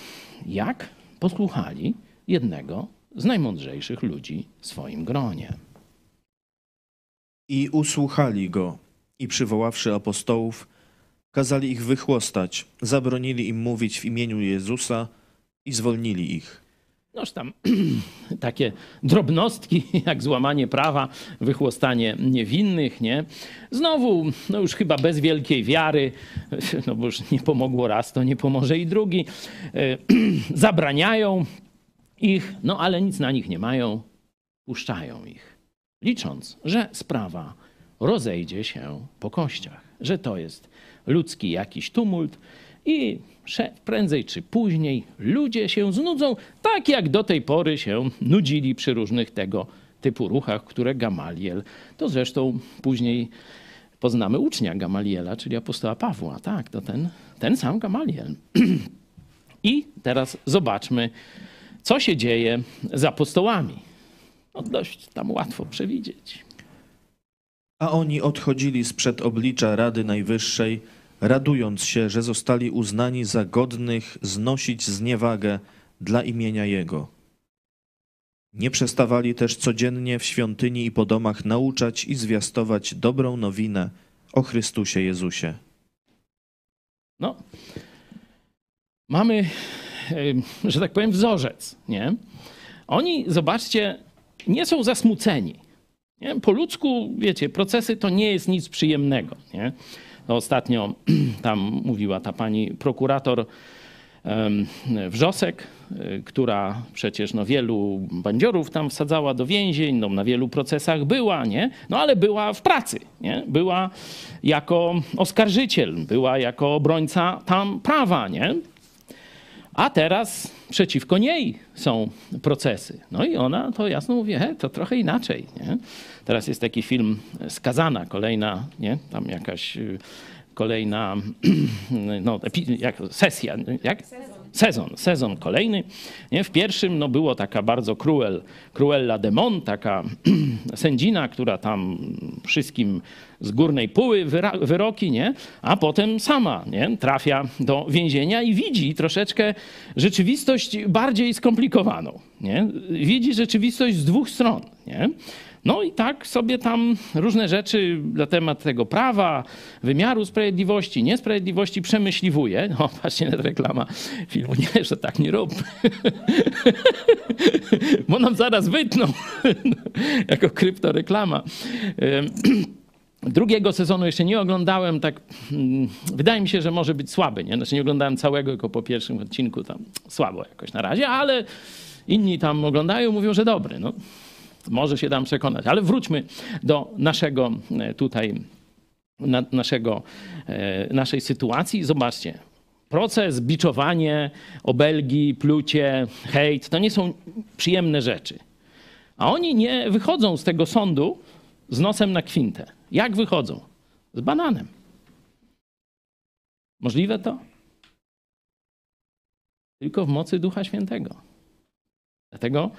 jak posłuchali jednego z najmądrzejszych ludzi w swoim gronie. I usłuchali go, i przywoławszy apostołów, kazali ich wychłostać, zabronili im mówić w imieniu Jezusa i zwolnili ich. Noż tam takie drobnostki, jak złamanie prawa, wychłostanie niewinnych, nie? Znowu, no już chyba bez wielkiej wiary, no bo już nie pomogło raz, to nie pomoże i drugi. E, Zabraniają ich, no ale nic na nich nie mają, puszczają ich, licząc, że sprawa rozejdzie się po kościach, że to jest ludzki jakiś tumult i prędzej czy później ludzie się znudzą, tak jak do tej pory się nudzili przy różnych tego typu ruchach, które Gamaliel, to zresztą później poznamy ucznia Gamaliela, czyli apostoła Pawła. Tak, to ten, ten sam Gamaliel. I teraz zobaczmy, co się dzieje z apostołami. No dość tam łatwo przewidzieć. A oni odchodzili sprzed oblicza Rady Najwyższej, radując się, że zostali uznani za godnych znosić zniewagę dla imienia Jego. Nie przestawali też codziennie w świątyni i po domach nauczać i zwiastować dobrą nowinę o Chrystusie Jezusie. No, mamy, że tak powiem, wzorzec, nie? Oni, zobaczcie, nie są zasmuceni. Nie? Po ludzku, wiecie, procesy to nie jest nic przyjemnego, nie? No, ostatnio tam mówiła ta pani prokurator Wrzosek, y, która przecież no, wielu bandziorów tam wsadzała do więzień, no, na wielu procesach była, nie? No ale była w pracy, nie? Była jako oskarżyciel, była jako obrońca tam prawa, nie? A teraz przeciwko niej są procesy. No i ona to jasno mówi, he, to trochę inaczej. Nie? Teraz jest taki film Skazana, kolejna, nie? tam jakaś y, kolejna no, jak, sesja, jak? Sezon, sezon kolejny. Nie? W pierwszym no, było taka bardzo cruel, Cruella de Mon, taka sędzina, która tam wszystkim z górnej wyra- wyroki, nie? a potem sama nie? trafia do więzienia i widzi troszeczkę rzeczywistość bardziej skomplikowaną. Nie? Widzi rzeczywistość z dwóch stron. Nie? No i tak sobie tam różne rzeczy na temat tego prawa, wymiaru sprawiedliwości, niesprawiedliwości przemyśliwuje. No na reklama filmu, nie, że tak nie rób. Bo nam zaraz wytną jako kryptoreklama. Drugiego sezonu jeszcze nie oglądałem, tak mm, wydaje mi się, że może być słaby, nie? Znaczy nie oglądałem całego, tylko po pierwszym odcinku tam słabo jakoś na razie, ale inni tam oglądają, mówią, że dobry. No, może się dam przekonać, ale wróćmy do naszego e, tutaj, na, naszego, e, naszej sytuacji. Zobaczcie, proces, biczowanie, obelgi, plucie, hejt, to nie są przyjemne rzeczy. A oni nie wychodzą z tego sądu z nosem na kwintę. Jak wychodzą? Z bananem. Możliwe to? Tylko w mocy Ducha Świętego. Dlatego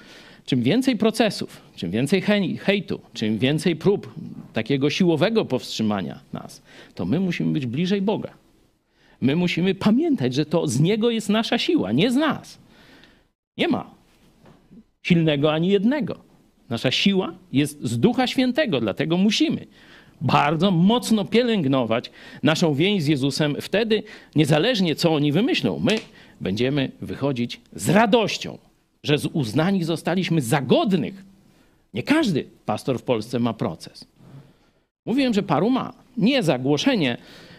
czym więcej procesów, czym więcej hej- hejtu, czym więcej prób takiego siłowego powstrzymania nas, to my musimy być bliżej Boga. My musimy pamiętać, że to z Niego jest nasza siła, nie z nas. Nie ma silnego ani jednego. Nasza siła jest z Ducha Świętego, dlatego musimy bardzo mocno pielęgnować naszą więź z Jezusem. Wtedy, niezależnie co oni wymyślą, my będziemy wychodzić z radością, że z uznani zostaliśmy za godnych. Nie każdy pastor w Polsce ma proces. Mówiłem, że paru ma. Nie za głoszenie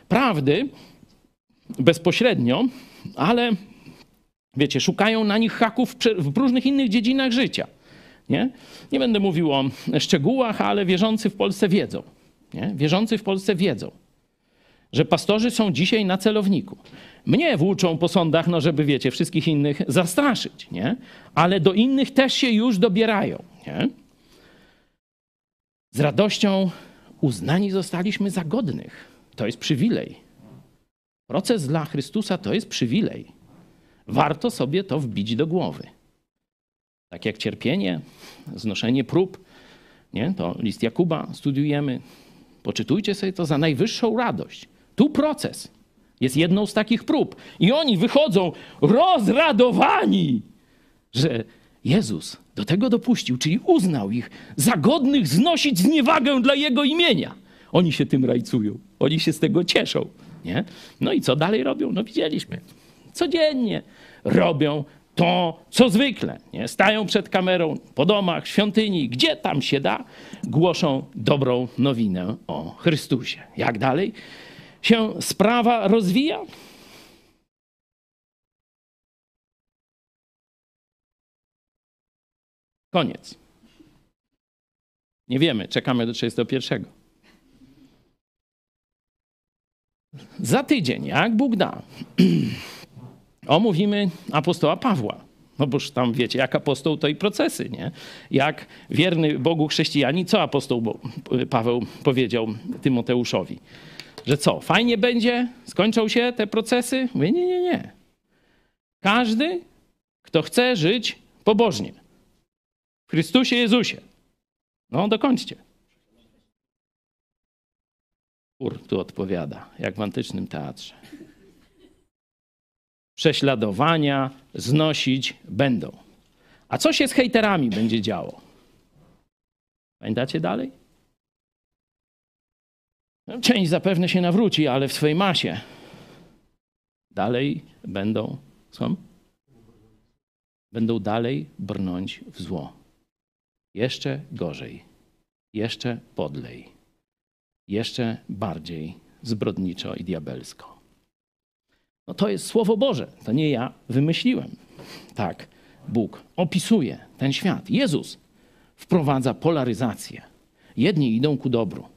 prawdy bezpośrednio, ale wiecie, szukają na nich haków w różnych innych dziedzinach życia. Nie? nie będę mówił o szczegółach, ale wierzący w Polsce wiedzą. Nie? Wierzący w Polsce wiedzą, że pastorzy są dzisiaj na celowniku. Mnie włóczą po sądach, no żeby, wiecie, wszystkich innych zastraszyć, nie? Ale do innych też się już dobierają, nie? Z radością uznani zostaliśmy za godnych. To jest przywilej. Proces dla Chrystusa to jest przywilej. Warto sobie to wbić do głowy. Tak jak cierpienie, znoszenie prób, nie? to list Jakuba studiujemy. Poczytujcie sobie to za najwyższą radość. Tu proces jest jedną z takich prób. I oni wychodzą rozradowani, że Jezus do tego dopuścił, czyli uznał ich za godnych znosić zniewagę dla Jego imienia. Oni się tym rajcują, oni się z tego cieszą. Nie? No i co dalej robią? No widzieliśmy. Codziennie robią to, co zwykle. Nie? Stają przed kamerą po domach, świątyni, gdzie tam się da, głoszą dobrą nowinę o Chrystusie. Jak dalej się sprawa rozwija? Koniec. Nie wiemy, czekamy do 31. Za tydzień, jak Bóg da, omówimy apostoła Pawła. No boż tam wiecie, jak apostoł to i procesy, nie? Jak wierny Bogu chrześcijanin, co apostoł Paweł powiedział Tymoteuszowi? Że co, fajnie będzie, skończą się te procesy? Mówię, nie, nie, nie. Każdy, kto chce żyć pobożnie, w Chrystusie Jezusie. No, dokończcie. Ur tu odpowiada, jak w antycznym teatrze. Prześladowania znosić będą. A co się z hejterami będzie działo? Pamiętacie dalej? No, Część zapewne się nawróci, ale w swojej masie. Dalej będą, słucham? Będą dalej brnąć w zło. Jeszcze gorzej, jeszcze podlej, jeszcze bardziej zbrodniczo i diabelsko. No to jest Słowo Boże, to nie ja wymyśliłem. Tak, Bóg opisuje ten świat. Jezus wprowadza polaryzację. Jedni idą ku dobru,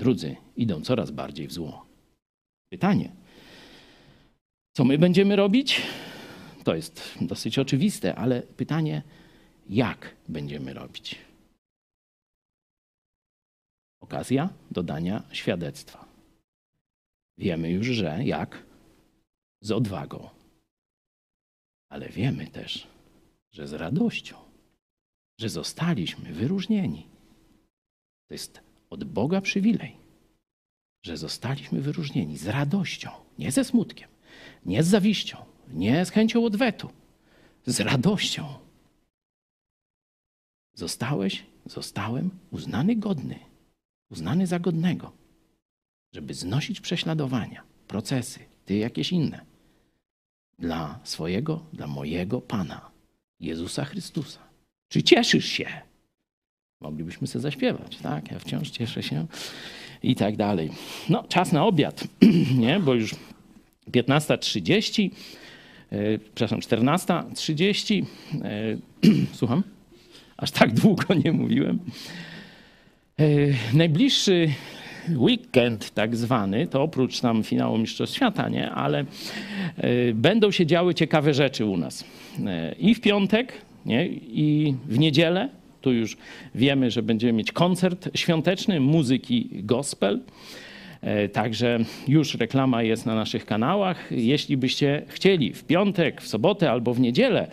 drudzy idą coraz bardziej w zło. Pytanie, co my będziemy robić? To jest dosyć oczywiste, ale pytanie, jak będziemy robić? Okazja do dania świadectwa. Wiemy już, że jak? Z odwagą. Ale wiemy też, że z radością, że zostaliśmy wyróżnieni. To jest od Boga przywilej, że zostaliśmy wyróżnieni z radością, nie ze smutkiem, nie z zawiścią, nie z chęcią odwetu, z radością. Zostałeś, zostałem uznany godny, uznany za godnego, żeby znosić prześladowania, procesy, ty jakieś inne, dla swojego, dla mojego Pana, Jezusa Chrystusa. Czy cieszysz się? Moglibyśmy sobie zaśpiewać, tak? Ja wciąż cieszę się i tak dalej. No, czas na obiad, nie? Bo już 15.30, e, przepraszam, 14.30. E, słucham? Aż tak długo nie mówiłem. E, najbliższy weekend tak zwany, to oprócz tam finału Mistrzostw Świata, nie? Ale będą się działy ciekawe rzeczy u nas. I w piątek, nie? I w niedzielę. Tu już wiemy, że będziemy mieć koncert świąteczny muzyki gospel. E, Także już reklama jest na naszych kanałach. Jeśli byście chcieli w piątek, w sobotę albo w niedzielę,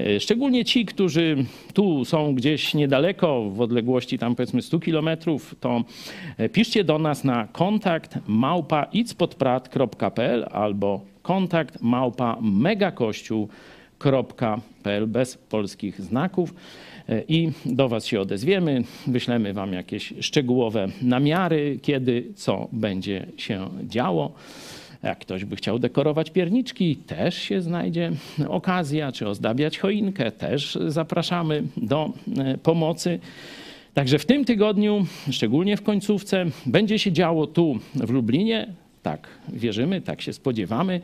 e, szczególnie ci, którzy tu są gdzieś niedaleko, w odległości tam powiedzmy 100 kilometrów, to e, piszcie do nas na kontakt małpa albo kontakt małpa megakościół.pl bez polskich znaków. E, i do Was się odezwiemy. Wyślemy Wam jakieś szczegółowe namiary, kiedy co będzie się działo. Jak ktoś by chciał dekorować pierniczki, też się znajdzie okazja, czy ozdabiać choinkę, też zapraszamy do e, pomocy. Także w tym tygodniu, szczególnie w końcówce, będzie się działo tu w Lublinie. Tak wierzymy, tak się spodziewamy.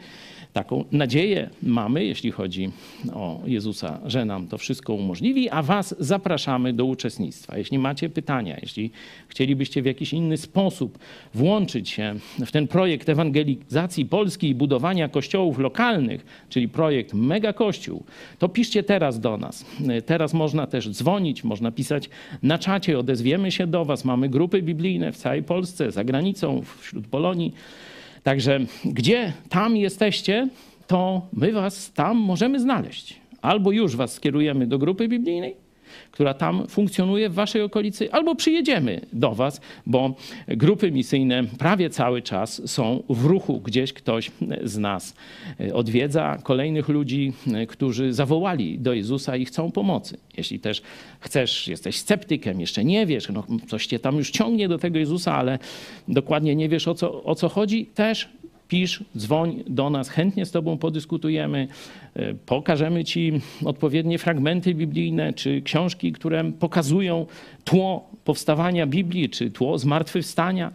Taką nadzieję mamy, jeśli chodzi o Jezusa, że nam to wszystko umożliwi, a Was zapraszamy do uczestnictwa. Jeśli macie pytania, jeśli chcielibyście w jakiś inny sposób włączyć się w ten projekt ewangelizacji Polski i budowania kościołów lokalnych, czyli projekt Mega Kościół, to piszcie teraz do nas. Teraz można też dzwonić, można pisać na czacie, odezwiemy się do Was. Mamy grupy biblijne w całej Polsce, za granicą, wśród Polonii. Także gdzie tam jesteście, to my was tam możemy znaleźć. Albo już was skierujemy do grupy biblijnej, która tam funkcjonuje w waszej okolicy, albo przyjedziemy do was, bo grupy misyjne prawie cały czas są w ruchu. Gdzieś ktoś z nas odwiedza kolejnych ludzi, którzy zawołali do Jezusa i chcą pomocy. Jeśli też chcesz, jesteś sceptykiem, jeszcze nie wiesz, no coś cię tam już ciągnie do tego Jezusa, ale dokładnie nie wiesz o co, o co chodzi, też pisz, dzwoń do nas, chętnie z Tobą podyskutujemy, e, pokażemy Ci odpowiednie fragmenty biblijne, czy książki, które pokazują tło powstawania Biblii, czy tło zmartwychwstania.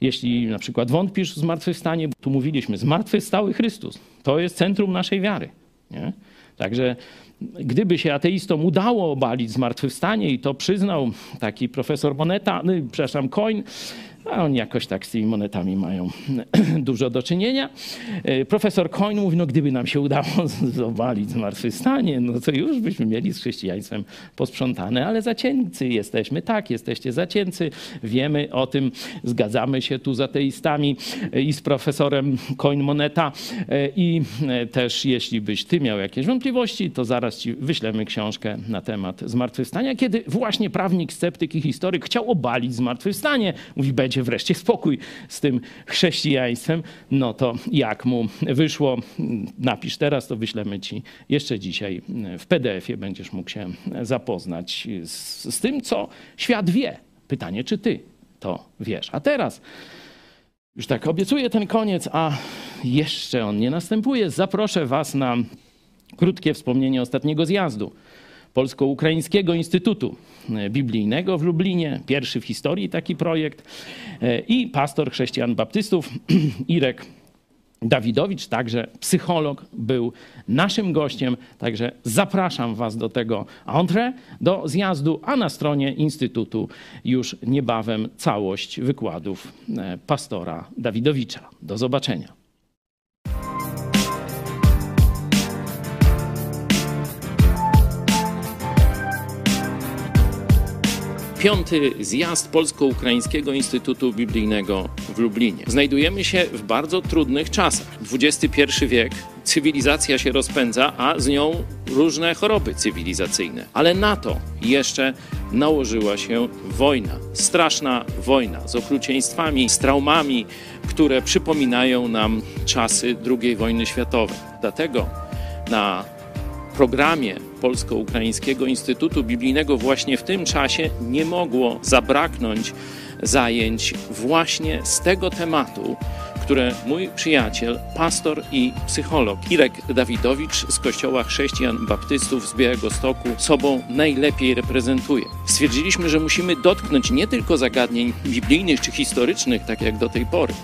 Jeśli na przykład wątpisz w zmartwychwstanie, tu mówiliśmy, zmartwychwstały Chrystus. To jest centrum naszej wiary. Nie? Także gdyby się ateistom udało obalić zmartwychwstanie i to przyznał taki profesor Moneta, no, przepraszam, Coin, a oni jakoś tak z tymi monetami mają dużo do czynienia. E, Profesor Coin mówi, no gdyby nam się udało z- obalić zmartwychwstanie, no to już byśmy mieli z chrześcijaństwem posprzątane, ale zacieńcy jesteśmy. Tak, jesteście zacieńcy, wiemy o tym, zgadzamy się tu z ateistami e, i z profesorem Coin Moneta E, i też jeśli byś ty miał jakieś wątpliwości, to zaraz ci wyślemy książkę na temat zmartwychwstania, kiedy właśnie prawnik, sceptyk i historyk chciał obalić zmartwychwstanie. Mówi, będzie wreszcie spokój z tym chrześcijaństwem. No to jak mu wyszło, napisz teraz, to wyślemy ci jeszcze dzisiaj w PDF-ie. Będziesz mógł się zapoznać z, z tym, co świat wie. Pytanie, czy ty to wiesz. A teraz już tak obiecuję ten koniec, a jeszcze on nie następuje. Zaproszę Was na krótkie wspomnienie ostatniego zjazdu Polsko-Ukraińskiego Instytutu Biblijnego w Lublinie. Pierwszy w historii taki projekt. E, I pastor chrześcijan baptystów Irek Dawidowicz, także psycholog, był naszym gościem. Także zapraszam Was do tego entrée, do zjazdu, a na stronie Instytutu już niebawem całość wykładów e, pastora Dawidowicza. Do zobaczenia. Piąty zjazd Polsko-Ukraińskiego Instytutu Biblijnego w Lublinie. Znajdujemy się w bardzo trudnych czasach. XXI wiek, cywilizacja się rozpędza, a z nią różne choroby cywilizacyjne. Ale na to jeszcze nałożyła się wojna. Straszna wojna z okrucieństwami, z traumami, które przypominają nam czasy II wojny światowej. Dlatego na programie Polsko-Ukraińskiego Instytutu Biblijnego właśnie w tym czasie nie mogło zabraknąć zajęć właśnie z tego tematu, które mój przyjaciel, pastor i psycholog Irek Dawidowicz z Kościoła Chrześcijan Baptystów z Białego Stoku sobą najlepiej reprezentuje. Stwierdziliśmy, że musimy dotknąć nie tylko zagadnień biblijnych czy historycznych, tak jak do tej pory,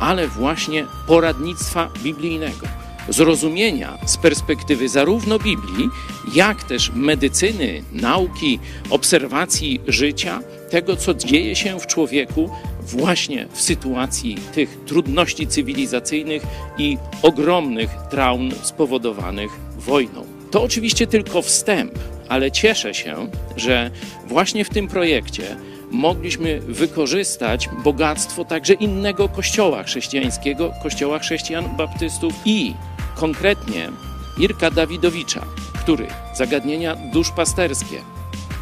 ale właśnie poradnictwa biblijnego zrozumienia z perspektywy zarówno Biblii, jak też medycyny, nauki, obserwacji życia, tego, co dzieje się w człowieku właśnie w sytuacji tych trudności cywilizacyjnych i ogromnych traum spowodowanych wojną. To oczywiście tylko wstęp, ale cieszę się, że właśnie w tym projekcie mogliśmy wykorzystać bogactwo także innego kościoła chrześcijańskiego, kościoła chrześcijan baptystów i konkretnie Irka Dawidowicza, który zagadnienia duszpasterskie,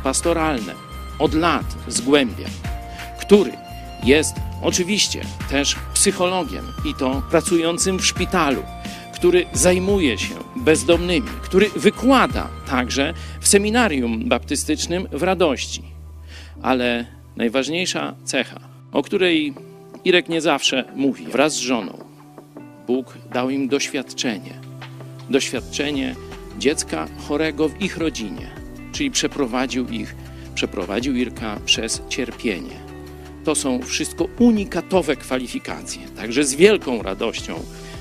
pastoralne od lat zgłębia, który jest oczywiście też psychologiem i to pracującym w szpitalu, który zajmuje się bezdomnymi, który wykłada także w seminarium baptystycznym w Radości. Ale najważniejsza cecha, o której Irek nie zawsze mówi, wraz z żoną, Bóg dał im doświadczenie. Doświadczenie dziecka chorego w ich rodzinie, czyli przeprowadził ich, przeprowadził Irka przez cierpienie. To są wszystko unikatowe kwalifikacje. Także z wielką radością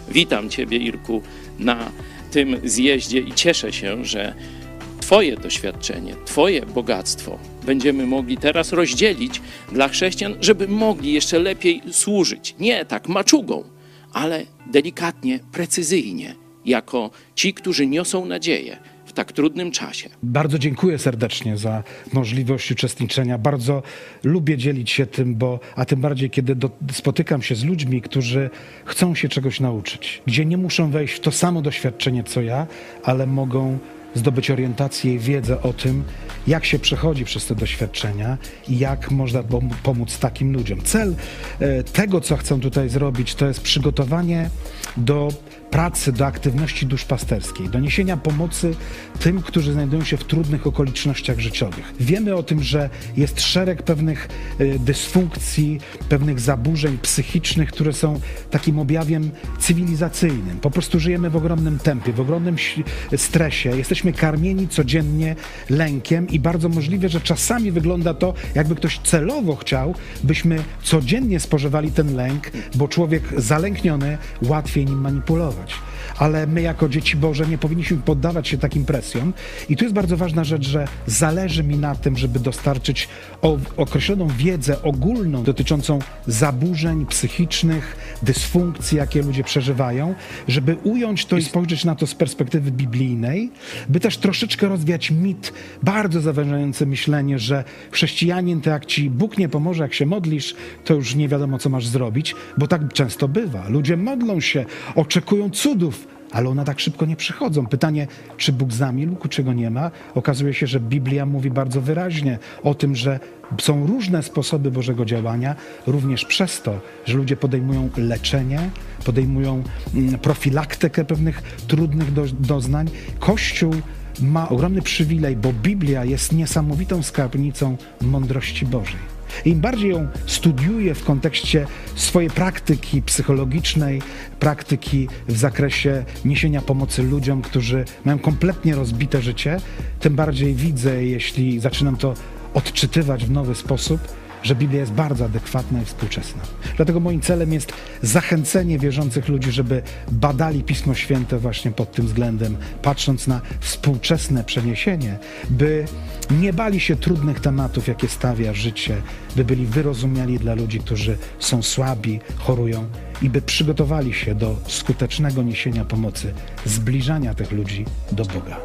witam Ciebie, Irku, na tym zjeździe i cieszę się, że Twoje doświadczenie, Twoje bogactwo będziemy mogli teraz rozdzielić dla chrześcijan, żeby mogli jeszcze lepiej służyć. Nie tak maczugą, ale delikatnie, precyzyjnie, jako ci, którzy niosą nadzieję w tak trudnym czasie. Bardzo dziękuję serdecznie za możliwość uczestniczenia. Bardzo lubię dzielić się tym, bo, a tym bardziej, kiedy do, spotykam się z ludźmi, którzy chcą się czegoś nauczyć, gdzie nie muszą wejść w to samo doświadczenie co ja, ale mogą zdobyć orientację i wiedzę o tym, jak się przechodzi przez te doświadczenia i jak można pom- pomóc takim ludziom. Cel e, tego, co chcę tutaj zrobić, to jest przygotowanie do pracy, do aktywności duszpasterskiej, do niesienia pomocy tym, którzy znajdują się w trudnych okolicznościach życiowych. Wiemy o tym, że jest szereg pewnych e, dysfunkcji, pewnych zaburzeń psychicznych, które są takim objawiem cywilizacyjnym. Po prostu żyjemy w ogromnym tempie, w ogromnym stresie. Jesteśmy karmieni codziennie lękiem i bardzo możliwe, że czasami wygląda to, jakby ktoś celowo chciał, byśmy codziennie spożywali ten lęk, bo człowiek zalękniony łatwiej nim much. Ale my jako dzieci Boże nie powinniśmy poddawać się takim presjom. I tu jest bardzo ważna rzecz, że zależy mi na tym, żeby dostarczyć określoną wiedzę ogólną dotyczącą zaburzeń psychicznych, dysfunkcji, jakie ludzie przeżywają, żeby ująć to i spojrzeć na to z perspektywy biblijnej, by też troszeczkę rozwiać mit, bardzo zawężający myślenie, że chrześcijanin to jak ci Bóg nie pomoże, jak się modlisz, to już nie wiadomo, co masz zrobić, bo tak często bywa. Ludzie modlą się, oczekują cudów, ale one tak szybko nie przychodzą. Pytanie, czy Bóg zamilkł, czy go nie ma? Okazuje się, że Biblia mówi bardzo wyraźnie o tym, że są różne sposoby Bożego działania, również przez to, że ludzie podejmują leczenie, podejmują mm, profilaktykę pewnych trudnych do, doznań. Kościół ma ogromny przywilej, bo Biblia jest niesamowitą skarbnicą mądrości Bożej. Im bardziej ją studiuję w kontekście swojej praktyki psychologicznej, praktyki w zakresie niesienia pomocy ludziom, którzy mają kompletnie rozbite życie, tym bardziej widzę, jeśli zaczynam to odczytywać w nowy sposób, że Biblia jest bardzo adekwatna i współczesna. Dlatego moim celem jest zachęcenie wierzących ludzi, żeby badali Pismo Święte właśnie pod tym względem, patrząc na współczesne przeniesienie, by nie bali się trudnych tematów, jakie stawia życie, by byli wyrozumiali dla ludzi, którzy są słabi, chorują i by przygotowali się do skutecznego niesienia pomocy, zbliżania tych ludzi do Boga.